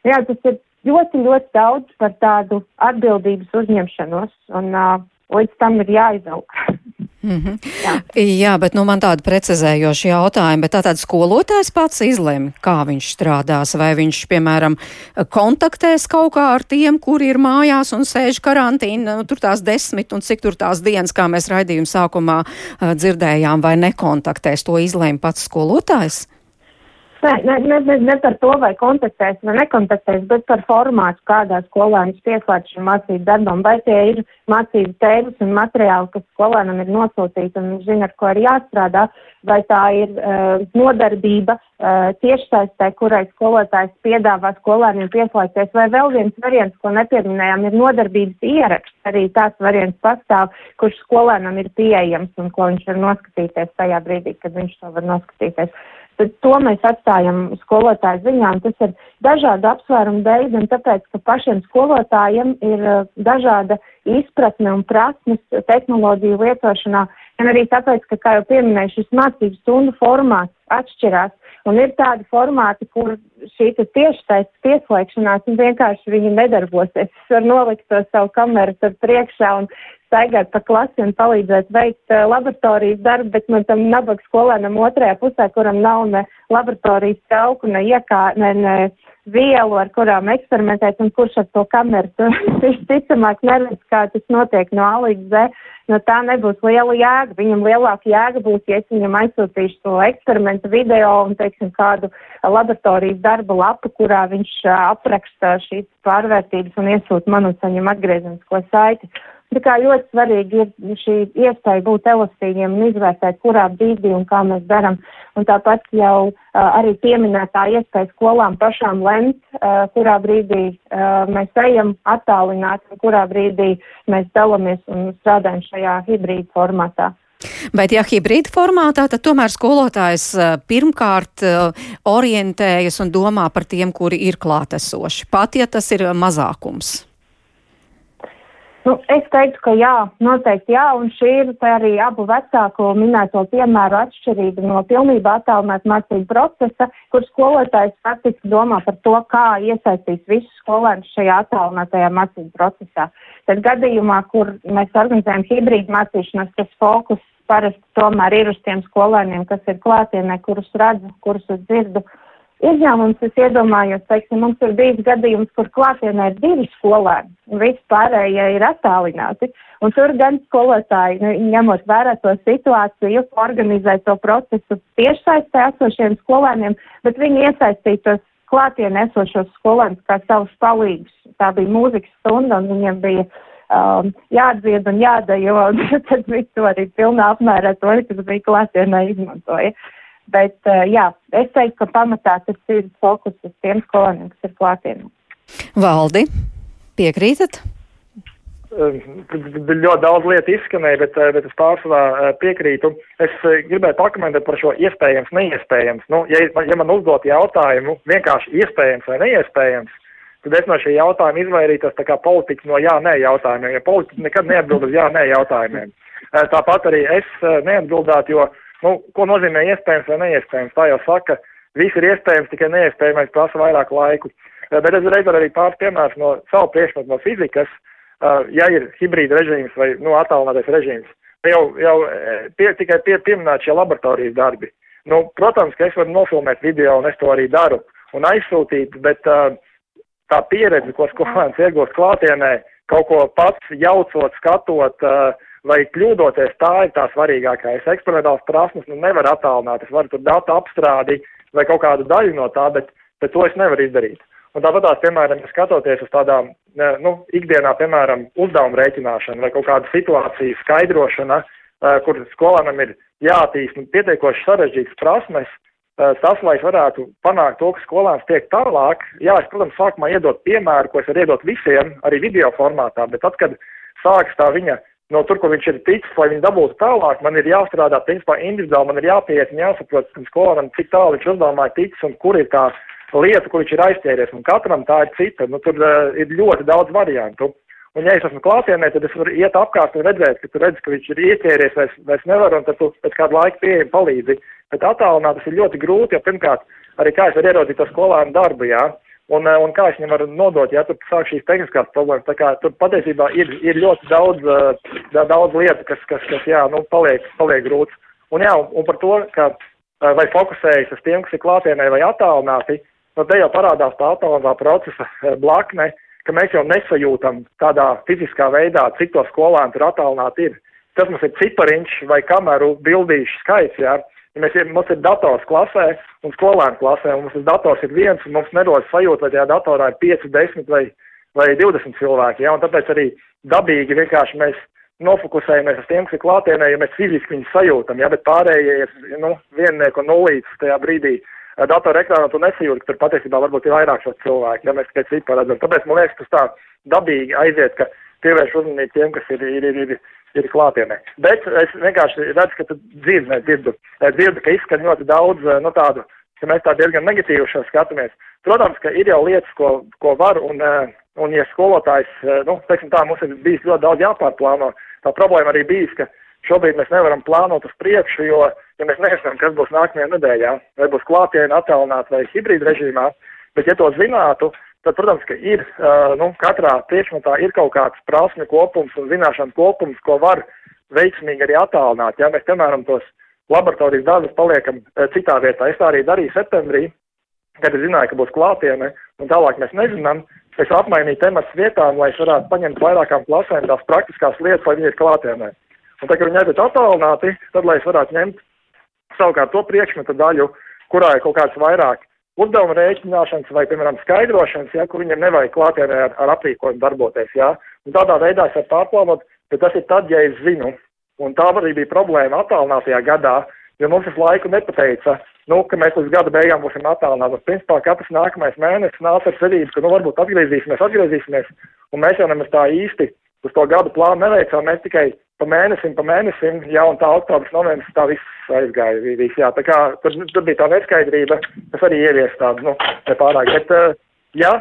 Jā, tas ir ļoti, ļoti daudz par tādu atbildības uzņemšanos, un uh, līdz tam ir jāizaug. Mm -hmm. Jā. Jā, bet nu, man tāda precizējoša jautājuma, bet tātad skolotājs pats izlemj, kā viņš strādās, vai viņš, piemēram, kontaktēs kaut kā ar tiem, kuri ir mājās un sēž karantīna, nu, tur tās desmit un cik tur tās dienas, kā mēs raidījuma sākumā uh, dzirdējām, vai nekontaktēs, to izlemj pats skolotājs? Ne, ne, ne, ne par to, vai kontaktēs vai nekontaktēs, bet par formātu, kādā skolēns pieslēdz šim mācību darbam, vai tie ir mācību tēmas un materiāli, kas skolēnam ir nosūtīti un zina, ar ko ir jāstrādā, vai tā ir uh, nodarbība uh, tiešsaistē, kurai skolotājs piedāvā skolēniem pieslēgties, vai vēl viens variants, ko nepieminējām, ir nodarbības ieraksts. Arī tāds variants pastāv, kurš skolēnam ir pieejams un ko viņš var noskatīties tajā brīdī, kad viņš to var noskatīties. Tad to mēs atstājam skolotāju ziņā, un tas ir dažādu apsvērumu dēļ, un tāpēc, ka pašiem skolotājiem ir uh, dažāda izpratne un prasmes tehnoloģiju lietošanā, un arī tāpēc, ka, kā jau pieminēju, šis mācību stundu formāts atšķirās. Un ir tādi formāti, kur šī tiešsaistes pieslēgšanās vienkārši viņi nedarbosies. Es varu nolikt to savu kameru tur priekšā un staigāt pa klasi un palīdzēt veikt uh, laboratorijas darbu, bet man tam nabaga skolēnam otrajā pusē, kuram nav ne laboratorijas trauku, ne iekā, ne, ne vielu, ar kurām eksperimentēt, un kurš ar to kameru visticamāk neredz, kā tas notiek no A līdz Z, no tā nebūs liela jēga. Viņam lielāka jēga būs, ja es viņam aizsūtīšu to eksperimentu video un, teiksim, kādu laboratorijas darba lapu, kurā viņš apraksta šīs pārvērtības un iesūta man un saņem atgriezenisko saiti. Tā kā ļoti svarīgi ir šī iespēja būt elastīgiem un izvērtēt, kurā brīdī un kā mēs darām. Un tāpat jau uh, arī pieminētā iespēja skolām pašām lemt, uh, kurā brīdī uh, mēs ejam attālināt un kurā brīdī mēs dalamies un strādājam šajā hibrīda formātā. Bet, ja hibrīda formātā, tad tomēr skolotājs pirmkārt orientējas un domā par tiem, kuri ir klātesoši, pat ja tas ir mazākums. Nu, es teiktu, ka jā, noteikti jā, un šī ir arī abu vecāku minēto piemēru atšķirība no pilnībā attālināt mācību procesa, kur skolotājs faktiski domā par to, kā iesaistīt visus skolēnus šajā attālinātajā mācību procesā. Tad gadījumā, kur mēs organizējam hibrīdu mācīšanos, tas fokus parasti tomēr ir uz tiem skolēniem, kas ir klātienē, kurus redzu, kurus es dzirdu. Uh, Izņēmums es iedomājos, teiksim, mums ir bijis gadījums, kur klātienē ir divi skolēni, un visi pārējie ir attālināti. Un tur gan skolotāji, nu, ņemot vērā to situāciju, organizē to procesu tiešsaistē esošiem skolēniem, bet viņi iesaistītos klātienē esošos skolēnus kā savus palīgus. Tā bija mūzikas stunda, un viņiem bija um, jādzied un jādejo, un tad to arī pilnā apmērā to, kas bija klātienē izmantoja. Uh, Bet, uh, jā, es teiktu, ka pamatā tas ir fokus uz tiem skolēniem, kas ir klātienē. Valdi, piekrītat? Ļoti daudz lietu izskanēja, bet, eh, bet es pārsvarā eh, piekrītu. Es gribēju pakomentēt par šo iespējams, neiespējams. Nu, ja, ja man uzdot jautājumu vienkārši iespējams vai neiespējams, tad es no šī jautājuma izvairītos tā kā politiķis no jā, nē jautājumiem, jo politiķi nekad neatbild uz jā, nē jautājumiem. Tāpat arī es neatbildētu, jo Nu, ko nozīmē iespējams vai neiespējams? Tā jau saka, viss ir iespējams, tikai neiespējamais prasa vairāk laiku. Eh, bet es reiz arī pāris piemērus no savu priekšmetu no fizikas, uh, ja ir hibrīda režīms vai nu, attālinātais režīms. Jau, jau eh, pie, tikai pie, pieminēt šie laboratorijas darbi. Nu, protams, ka es varu nofilmēt video, un es to arī daru, un aizsūtīt, bet tā pieredze, ko skolēns iegūst klātienē, kaut ko pats jaucot, skatot, uh, vai kļūdoties, tā ir tā svarīgākā. Es eksperimentāls prasmes nu, nevaru attālināt, es varu tur datu apstrādi vai kaut kādu daļu no tā, bet, bet to es nevaru izdarīt. Un tāpat tās, piemēram, skatoties uz tādām, nu, ikdienā, piemēram, uzdevumu rēķināšanu vai kaut kādu situāciju skaidrošana, kur skolēnam ir jātīst nu, pietiekoši sarežģītas prasmes, tas, lai varētu panākt to, ka skolēns tiek tālāk, jā, es, protams, sākumā iedot piemēru, ko es varu iedot visiem, arī video formātā, bet tad, kad sāks tā viņa no tur, kur viņš ir ticis, lai viņi dabūtu tālāk, man ir jāstrādā, principā, individuāli, man ir jāpieiet un jāsaprot, kam skolēnam, cik tālu viņš uzdevumā ir ticis un kur ir tā lieta, kur viņš ir aizķēries, un katram tā ir cita, nu, tur uh, ir ļoti daudz variantu. Un, ja es esmu klātienē, tad es varu iet apkārt un redzēt, ka tu redz, ka viņš ir ieķēries, vairs, vairs nevar, un tad tu pēc kāda laika pieejami palīdzi. Bet attālināt tas ir ļoti grūti, jo pirmkārt, arī kā es varu ieraudzīt to skolēnu darbu, jā, un, eh, un kā es viņam varu nodot, ja tur sāk šīs tehniskās problēmas. Tā kā tur patiesībā ir, ir ļoti daudz, uh, daudz lietu, kas, kas, kas jā, nu, paliek, paliek grūts. Un jā, un, par to, ka uh, vai fokusējas uz tiem, kas ir klātienē vai attālināti, nu, te jau parādās tā attālinātā procesa blakne, ka mēs jau nesajūtam tādā fiziskā veidā, cik to skolēnu tur attālināti ir. Tas mums ir cipariņš vai kameru bildīšu skaits, jā. Ja mēs, mums ir dators klasē un skolēnu klasē, un mums tas dators ir viens, un mums nerodas sajūta, vai tajā datorā ir 5, 10 vai, vai 20 cilvēki. Ja? Un tāpēc arī dabīgi vienkārši mēs nofokusējamies uz tiem, kas ir klātienē, ja mēs fiziski viņus sajūtam, ja, bet pārējie ir nu, viennieku un nulītes tajā brīdī. Datora ekrānā tu nesajūti, ka tur patiesībā varbūt ir vairāk šo cilvēku, ja mēs tikai ciparu redzam. Tāpēc man liekas, tas tā dabīgi aiziet, ka pievērš uzmanību tiem, kas ir, ir, ir, ir ir klātienē. Bet es vienkārši redzu, ka dzīves nedzirdu. Dzirdu, ka izskan ļoti daudz, nu tādu, ka mēs tā diezgan negatīvi šo skatāmies. Protams, ka ir jau lietas, ko, ko var, un, un ja skolotājs, nu, teiksim tā, mums ir bijis ļoti daudz jāpārplāno, tā problēma arī bijis, ka šobrīd mēs nevaram plānot uz priekšu, jo, ja mēs nezinām, kas būs nākamajā nedēļā, vai būs klātienē attālināt vai hibrīd režīmā, bet ja to zinātu, tad, protams, ka ir, uh, nu, katrā priekšmetā ir kaut kāds prasme kopums un zināšanu kopums, ko var veiksmīgi arī attālināt. Ja mēs, piemēram, tos laboratorijas darbus paliekam uh, citā vietā, es tā arī darīju septembrī, kad es zināju, ka būs klātiene, un tālāk mēs nezinām, es apmainīju temats vietām, lai es varētu paņemt vairākām klasēm tās praktiskās lietas, lai viņi ir klātienē. Un tā, kad viņi aiziet attālināti, tad, lai es varētu ņemt savukārt to priekšmetu daļu, kurā ir kaut kāds vairāk uzdevuma rēķināšanas vai, piemēram, skaidrošanas, ja, kur viņam nevajag klātienē ar, ar aprīkojumu darboties, ja. Un tādā veidā es varu pārplānot, bet tas ir tad, ja es zinu. Un tā arī bija problēma attālinātajā gadā, jo mums visu laiku nepateica, nu, ka mēs līdz gada beigām būsim attālināti. Principā katrs nākamais mēnesis nāca ar cerību, ka, nu, varbūt atgriezīsimies, atgriezīsimies, un mēs jau nemaz tā īsti uz to gadu plānu neveicām, mēs tikai pa mēnesim, pa mēnesim, jā, un tā oktobrs, novembris, tā viss aizgāja. Viss, jā, tā kā tur, tur bija tā neskaidrība, tas arī ievies tādu, nu, nepārāk. Bet, uh, ja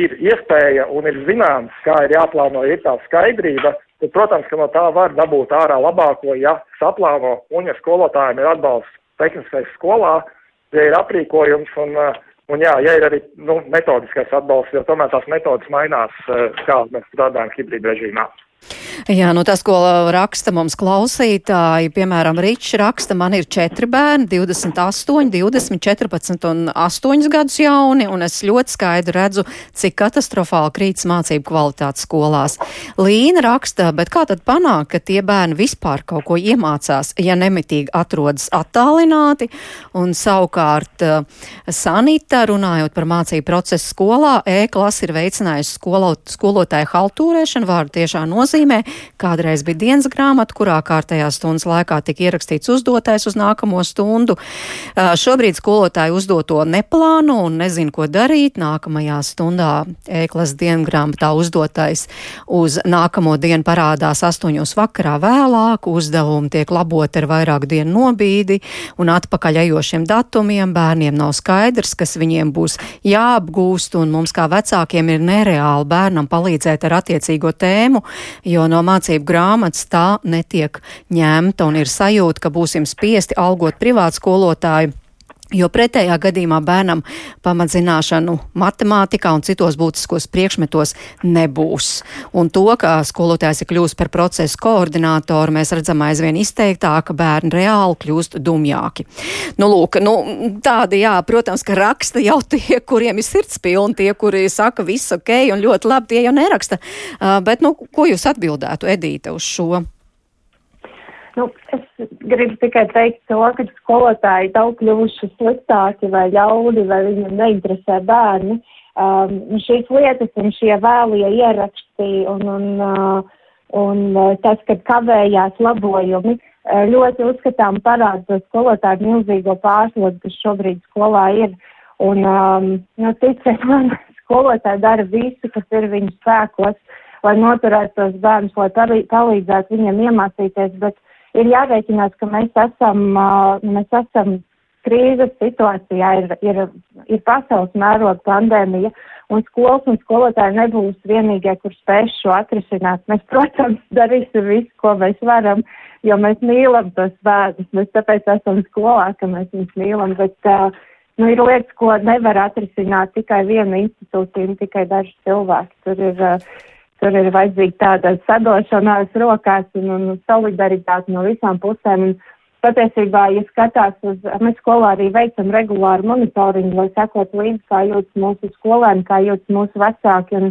ir iespēja un ir zināms, kā ir jāplāno, ir tā skaidrība, tad, protams, ka no tā var dabūt ārā labāko, ja saplāno un ja skolotājiem ir atbalsts tehniskais skolā, ja ir aprīkojums un, uh, un jā, ja ir arī nu, metodiskais atbalsts, jo tomēr tās metodas mainās, uh, kā mēs strādājam hibrīd režīmā. Jā, nu tas, ko raksta mums klausītāji, piemēram, Ričs raksta, man ir četri bērni, 28, 20, 14 un 8 gadus jauni, un es ļoti skaidri redzu, cik katastrofāli krītas mācību kvalitātes skolās. Līna raksta, bet kā tad panāk, ka tie bērni vispār kaut ko iemācās, ja nemitīgi atrodas attālināti, un savukārt eh, Sanita, runājot par mācību procesu skolā, E-klasa ir veicinājusi skolot, skolotāju haltūrēšanu, vārdu tiešā nozīmē nozīmē. Kādreiz bija dienas grāmata, kurā kārtējās stundas laikā tika ierakstīts uzdotais uz nākamo stundu. Šobrīd skolotāji uzdoto neplāno un nezinu, ko darīt. Nākamajā stundā ēklas diengrāmatā uzdotais uz nākamo dienu parādās astoņos vakarā vēlāk, uzdevumi tiek laboti ar vairāku dienu nobīdi un atpakaļ ejošiem datumiem. Bērniem nav skaidrs, kas viņiem būs jāapgūst, un mums kā vecākiem ir nereāli bērnam palīdzēt ar attiecīgo tēmu, jo no mācību grāmatas tā netiek ņemta un ir sajūta, ka būsim spiesti algot privātu skolotāju. Jo pretējā gadījumā bērnam pamatzināšanu matemātikā un citos būtiskos priekšmetos nebūs. Un to, ka skolotājs ir kļūst par procesu koordinātoru, mēs redzam aizvien izteiktāk, ka bērni reāli kļūst dumjāki. Nu, lūk, nu, tādi, jā, protams, ka raksta jau tie, kuriem ir sirds pilni, tie, kuri saka viss ok un ļoti labi, tie jau neraksta. Uh, bet, nu, ko jūs atbildētu, Edīte, uz šo? Nu, es gribu tikai teikt to, ka skolotāji daudz kļuvuši sliktāki vai ļaudi, vai viņiem neinteresē bērni. Um, šīs lietas un šie vēlie ieraksti un, un, uh, un uh, tas, kad kavējās labojumi, uh, ļoti uzskatām parāda to skolotāju milzīgo pārslodu, kas šobrīd skolā ir. Un, um, nu, ticiet man, skolotāji dara visu, kas ir viņu spēkos, lai noturētu tos bērnus, lai palīdzētu viņiem iemācīties, bet ir jārēķinās, ka mēs esam, mēs esam krīzes situācijā, ir, ir, ir pasaules mēroga pandēmija, un skolas un skolotāji nebūs vienīgie, kur spēs šo atrisināt. Mēs, protams, darīsim visu, ko mēs varam, jo mēs mīlam tos bērnus, mēs tāpēc esam skolā, ka mēs viņus mīlam, bet, uh, nu, ir lietas, ko nevar atrisināt tikai viena institūcija un tikai daži cilvēki. Tur ir, uh, Tur ir vajadzīga tāda sadošanās rokās un, un solidaritāte no visām pusēm. Un patiesībā, ja skatās uz, mēs skolā arī veicam regulāru monitoringu, lai sekot līdzi, kā jūtas mūsu skolēni, kā jūtas mūsu vecāki. Un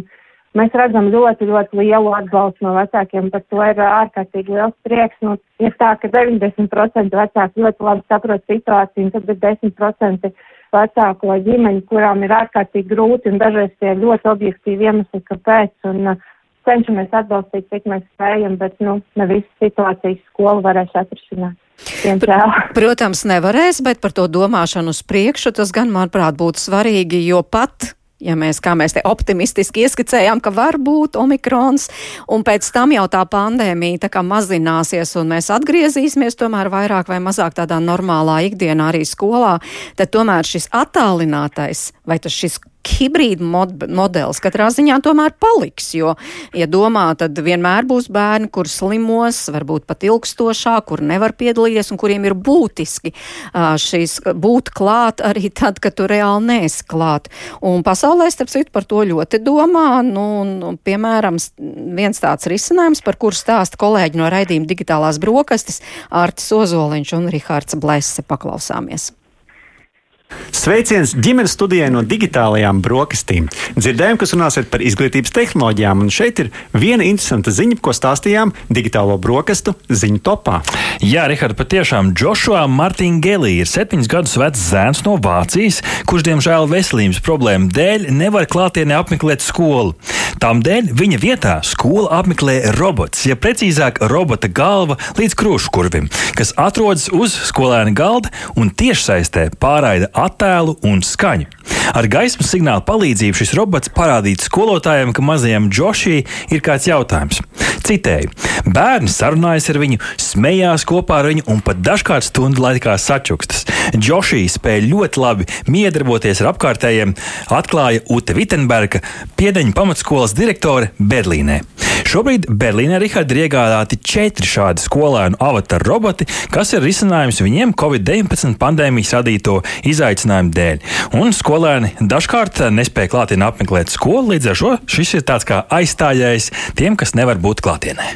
mēs redzam ļoti, ļoti lielu atbalstu no vecākiem, par to ir ārkārtīgi liels prieks. Nu, ir tā, ka 90% vecāki ļoti labi saprot situāciju, un tad ir 10% vecāku vai ģimeņu, kurām ir ārkārtīgi grūti un dažreiz tie ļoti objektīvi iemesli, kāpēc. Un, uh, cenšamies atbalstīt, cik mēs spējam, bet, nu, ne visas situācijas skola varēs atrisināt. Protams, nevarēs, bet par to domāšanu uz priekšu tas gan, manuprāt, būtu svarīgi, jo pat ja mēs, kā mēs te optimistiski ieskicējām, ka var būt omikrons, un pēc tam jau tā pandēmija tā kā mazināsies, un mēs atgriezīsimies tomēr vairāk vai mazāk tādā normālā ikdienā arī skolā, tad tomēr šis attālinātais, vai tas šis hibrīda mod modelis katrā ziņā tomēr paliks, jo, ja domā, tad vienmēr būs bērni, kur slimos, varbūt pat ilgstošāk, kur nevar piedalīties un kuriem ir būtiski šīs būt klāt arī tad, kad tu reāli neesi klāt. Un pasaulē, starp citu, par to ļoti domā, nu, un, piemēram, viens tāds risinājums, par kur stāsta kolēģi no raidījuma digitālās brokastis, Ārtis Ozoliņš un Rihards Blese. Paklausāmies! Sveiciens ģimenes studijai no digitālajām brokastīm. Dzirdējām, kas runāsiet par izglītības tehnoloģijām, un šeit ir viena interesanta ziņa, ko stāstījām digitālo brokastu ziņu topā. Jā, Rihard, patiešām Joshua Martingeli ir septiņus gadus vecs zēns no Vācijas, kurš, diemžēl, veselības problēmu dēļ nevar klātienē apmeklēt skolu. Tām dēļ viņa vietā skolu apmeklē robots, ja precīzāk robota galva līdz krūškurvim, kas atrodas uz skolēna galda un tiešsaistē pārraida attēlu un skaņu. Ar gaismas signālu palīdzību šis robots parādīja skolotājiem, ka mazajam Džošī ir kāds jautājums. Citēju, bērni sarunājas ar viņu, smējās kopā ar viņu un pat dažkārt stundu laikā sačukstas. Džošī spēja ļoti labi miedarboties ar apkārtējiem, atklāja Ute Vitsenberga, piedeņa pamatskolas direktore Berlīnē. Šobrīd Berlīnē Rihards ir iegādāti četri šādi skolēnu avatar roboti, kas ir risinājums viņiem Covid-19 pandēmijas radīto izaicinājumu dēļ. Un skolēni dažkārt nespēja klātienē apmeklēt skolu, līdz ar to šis ir tāds kā aizstājējs tiem, kas nevar būt klātienē.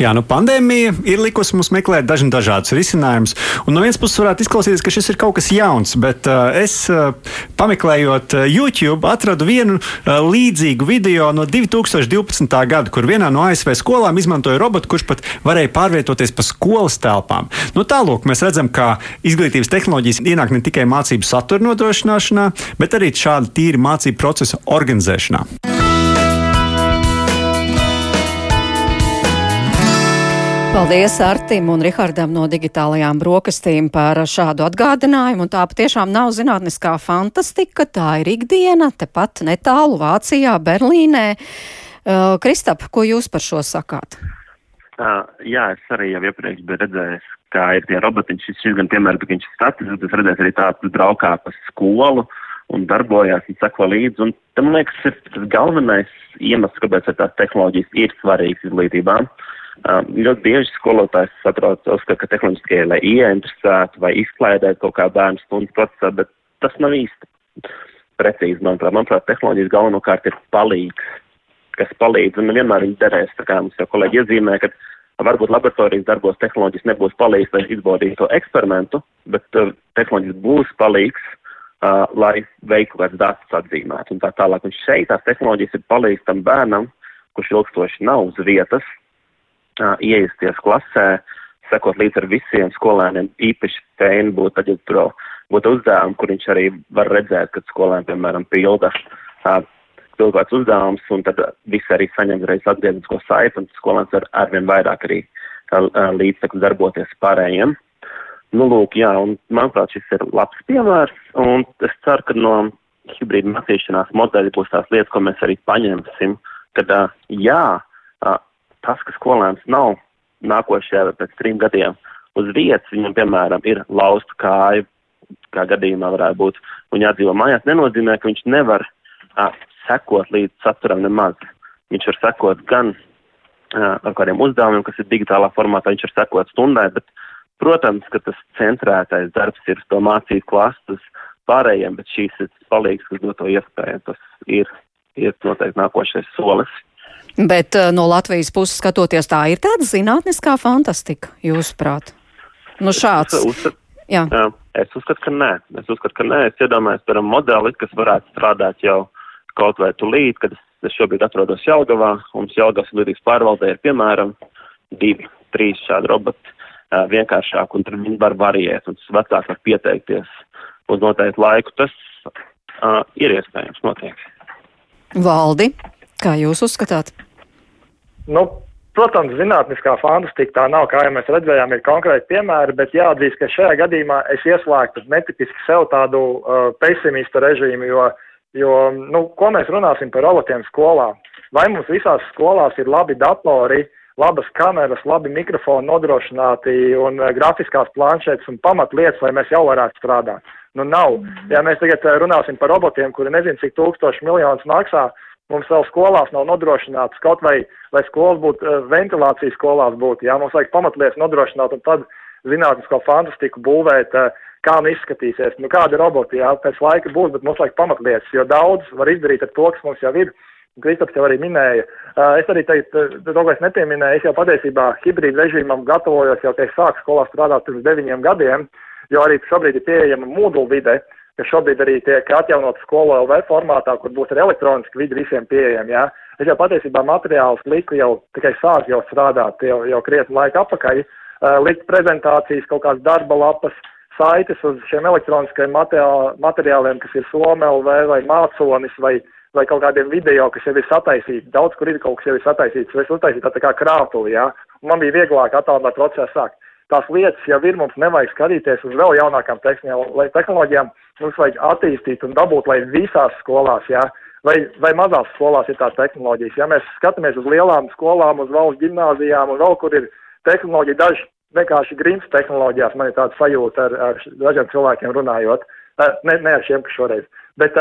Jā, nu pandēmija ir likusi mums meklēt dažna dažādus risinājumus. Un no vienas puses varētu izklausīties, ka šis ir kaut kas jauns, bet uh, es uh, pameklējot uh, YouTube, atradu vienu uh, līdzīgu video no 2012. gada, kur vienā no ASV skolām izmantoja robotu, kurš pat varēja pārvietoties pa skolas telpām. Nu, Tālāk mēs redzam, ka izglītības tehnoloģijas ienāk ne tikai mācību satura nodrošināšanā, bet arī šāda tīra mācību procesa organizēšanā. Paldies Artim un Rihardam no digitālajām brokastīm par šādu atgādinājumu. Tā patiešām nav zinātniskā fantastika, tā ir ikdiena, tepat netālu Vācijā, Berlīnē. Uh, Kristap, ko jūs par šo sakāt? Uh, jā, es arī jau iepriekš biju redzējis, kā ir tie robotiņi. Šis, šis gan piemēram, ka viņš ir statisks, es redzēju arī tādu braukā pa skolu un darbojās un seko līdzi. Un tam, man liekas, ir tas galvenais iemesls, kāpēc tās tehnoloģijas ir svarīgas izglītībām. Um, ļoti bieži skolotājs satrauc, uzskata, ka tehnoloģiskie, lai ieinteresētu vai izklaidētu kaut kā bērnu stundu procesā, bet tas nav īsti precīzi, manuprāt. Manuprāt, tehnoloģijas galvenokārt ir palīgs, kas palīdz, un vienmēr viņi derēs, tā kā mums jau kolēģi iezīmē, ka varbūt laboratorijas darbos tehnoloģijas nebūs palīgs, lai izbaudītu to eksperimentu, bet uh, tehnoloģijas būs palīgs, uh, lai veiktu kāds datus atzīmēt un tā tālāk. Un šeit tās tehnoloģijas ir palīgs tam bērnam, kurš ilgstoši nav uz vietas, uh, ieisties klasē, sekot līdz ar visiem skolēniem, īpaši fēni būtu tad, ja pro būtu uzdevumi, kur viņš arī var redzēt, kad skolēni, piemēram, pilda uh, pilda kāds uzdevums, un tad visi arī saņem reiz atgrieznisko saiti, un skolēns var arvien vairāk arī uh, līdztekus darboties pārējiem. Nu, lūk, jā, un manuprāt, šis ir labs piemērs, un es ceru, ka no hibrīda mācīšanās modeļa būs tās lietas, ko mēs arī paņemsim, kad, uh, jā, uh, tas, ka skolēns nav nākošajā pēc trim gadiem uz vietas, viņam, piemēram, ir lausta kāja, kā gadījumā varētu būt, un jādzīvo mājās, nenozīmē, ka viņš nevar a, sekot līdz saturam nemaz. Viņš var sekot gan a, ar kādiem uzdevumiem, kas ir digitālā formātā, viņš var sekot stundai, bet, protams, ka tas centrētais darbs ir to mācīt klasas pārējiem, bet šīs ir palīgs, kas dod to iespēju. Tas ir, ir noteikti nākošais solis. Bet uh, no Latvijas puses skatoties, tā ir tāda zinātniskā fantastika, jūsuprāt? Nu, šāds. Es, uzskat, jā. Jā, es uzskatu, ka nē. Es uzskatu, ka nē. Es iedomājos, piemēram, modeli, kas varētu strādāt jau kaut vai tulīt, kad es, es šobrīd atrodos Jelgavā. Mums Jelgavas līdzīgas pārvaldē ir, piemēram, divi, trīs šādi roboti uh, vienkāršāk, un tad viņi var variēt, un tas vecāks var pieteikties uz noteiktu laiku. Tas uh, ir iespējams noteikti. Valdi, kā jūs uzskatāt? Nu, protams, zinātniskā fantastika tā nav, kā jau mēs redzējām, ir konkrēti piemēri, bet jāatzīst, ka šajā gadījumā es ieslēgtu netipiski sev tādu uh, pesimistu režīmu, jo Jo, nu, ko mēs runāsim par robotiem skolā? Vai mums visās skolās ir labi datori, labas kameras, labi mikrofoni nodrošināti un uh, grafiskās planšetes un pamatlietas, lai mēs jau varētu strādāt? Nu, nav. Ja mēs tagad runāsim par robotiem, kuri nezinu, cik tūkstoši miljonus maksā, mums vēl skolās nav nodrošināts kaut vai, lai skolas būtu, ventilācija skolās būtu, jā, mums vajag pamatlietas nodrošināt un tad zinātnisko fantastiku būvēt, kā nu izskatīsies, nu kādi roboti, jā, pēc laika būs, bet mums vajag pamatlietas, jo daudz var izdarīt ar to, kas mums jau ir. Kristaps jau arī minēja. Es arī teicu, to, ko es nepieminēju, es jau patiesībā hibrīdu režīmam gatavojos jau, es sāku skolā strādāt pirms deviņiem gadiem, jo arī šobrīd ir pieejama mūdulu vide, kas šobrīd arī tiek atjaunot skolu LV formātā, kur būs arī elektroniski vidi visiem pieejami. Ja? Es jau patiesībā materiālus liku jau tikai sāku jau strādāt jau, jau krietni laika apakaļ, uh, likt prezentācijas, kaut kādas darba lapas, saites uz šiem elektroniskajiem materiāliem, kas ir SOMLV vai māconis vai, vai kaut kādiem video, kas jau ir sataisīti. Daudz, kur ir kaut kas jau ir sataisīts, vai es uztaisīju tā, tā kā krātuli, jā. Man bija vieglāk attālināt procesu sākt tās lietas jau ir, mums nevajag skatīties uz vēl jaunākām tehnoloģijām, mums vajag attīstīt un dabūt, lai visās skolās, jā, vai, vai mazās skolās ir tās tehnoloģijas. Ja mēs skatāmies uz lielām skolām, uz valsts gimnāzijām un vēl kur ir tehnoloģija, daži vienkārši grīns tehnoloģijās, man ir tāda sajūta ar, ar dažiem cilvēkiem runājot, ne, ne ar šiem, kas šoreiz. Bet,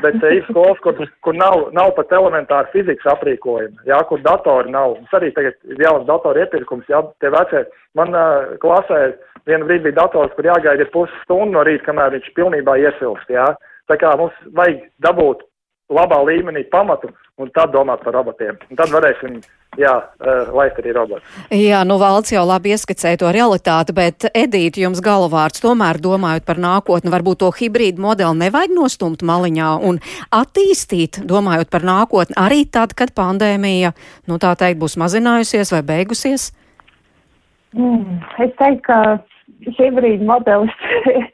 bet ir skolas, kur, kur nav, nav pat elementāra fizikas aprīkojuma, jā, kur datori nav. Mums arī tagad ir jauns datoru iepirkums, jā, tie vecie. Man klasē vienu brīdi bija dators, kur jāgaida pusi stundu no rīta, kamēr viņš pilnībā iesilst, jā. Tā kā mums vajag dabūt labā līmenī pamatu un tad domāt par robotiem. Un tad varēsim jā, uh, laist arī robotus. Jā, nu valsts jau labi ieskicēja to realitāti, bet Edīti jums galvārds tomēr domājot par nākotni, varbūt to hibrīdu modeli nevajag nostumt maliņā un attīstīt, domājot par nākotni, arī tad, kad pandēmija, nu tā teikt, būs mazinājusies vai beigusies? Mm, es teiktu, ka hibrīda modelis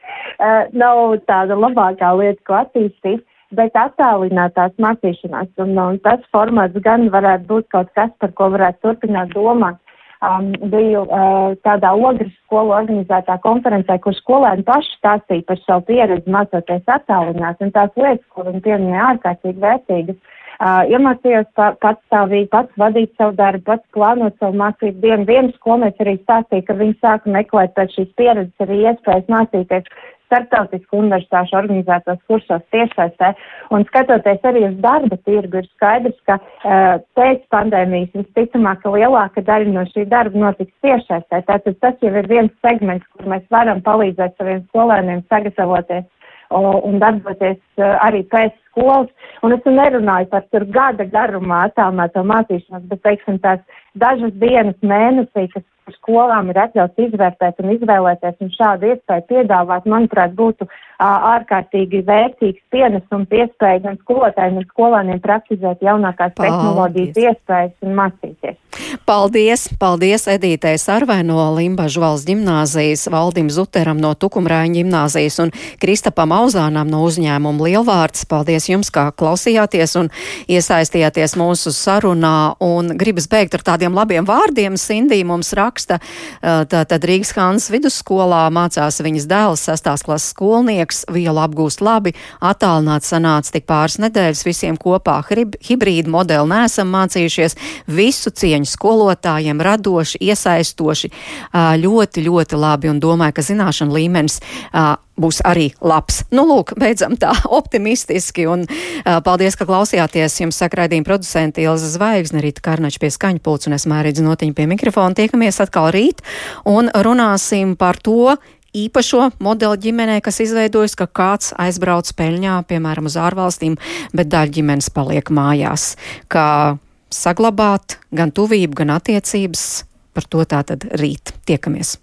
nav tāda labākā lieta, ko attīstīt bet attālinātās mācīšanās. Un, un tas formāts gan varētu būt kaut kas, par ko varētu turpināt domāt. Um, biju uh, tādā ogres skolu organizētā konferencē, kur skolēni paši stāstīja par savu pieredzi mācoties attālināt, un tās lietas, ko viņi pieminēja, ārkārtīgi vērtīgas. Uh, iemācījos pa, patstāvīgi, pats vadīt savu darbu, pats plānot savu mācību dienu. Vienu skolnieci arī stāstīja, ka viņi sāka meklēt pēc šīs pieredzes arī iespējas mācīties starptautisku universitāšu organizētos kursos tiešsaistē. Un skatoties arī uz darba tirgu, ir skaidrs, ka uh, pēc pandēmijas visticamāk, ka lielāka daļa no šī darba notiks tiešsaistē. Tātad tas jau ir viens segments, kur mēs varam palīdzēt saviem skolēniem sagatavoties un darboties uh, arī pēc skolas. Un es nerunāju par tur gada garumā attālināto mācīšanos, bet, teiksim, tās dažas dienas mēnesī, kas skolām ir atļauts izvērtēt un izvēlēties, un šādu iespēju piedāvāt, manuprāt, būtu ārkārtīgi vērtīgs pienesums iespēja gan skolotājiem, gan skolēniem praktizēt jaunākās paldies. tehnoloģijas iespējas un mācīties. Paldies! Paldies Edītei Sarvai no Limbažu valsts ģimnāzijas, Valdim Zuteram no Tukumrāņa ģimnāzijas un Kristapam Auzānam no uzņēmuma Lielvārds. Paldies jums, kā klausījāties un iesaistījāties mūsu sarunā un gribas beigt ar tādiem labiem vārdiem. Sindī mums raksta, tātad Rīgas Hānas vidusskolā mācās viņas dēls, sastās klases skolnieks, vielu apgūst labi, attālināt sanāca tik pāris nedēļas visiem kopā hibrīdu modeli nesam mācījušies, visu cieņu skolotājiem, radoši, iesaistoši, ļoti, ļoti labi un domāju, ka zināšanu līmenis būs arī labs. Nu, lūk, beidzam tā optimistiski un uh, paldies, ka klausījāties. Jums saka raidījuma producenti Ilza Zvaigzne, Rīta Karnača pie skaņu pults un es mērīdzu notiņu pie mikrofona. Tiekamies atkal rīt un runāsim par to, īpašo modeli ģimenē, kas izveidojas, ka kāds aizbrauc peļņā, piemēram, uz ārvalstīm, bet daļa ģimenes paliek mājās. Kā saglabāt gan tuvību, gan attiecības, par to tātad rīt tiekamies.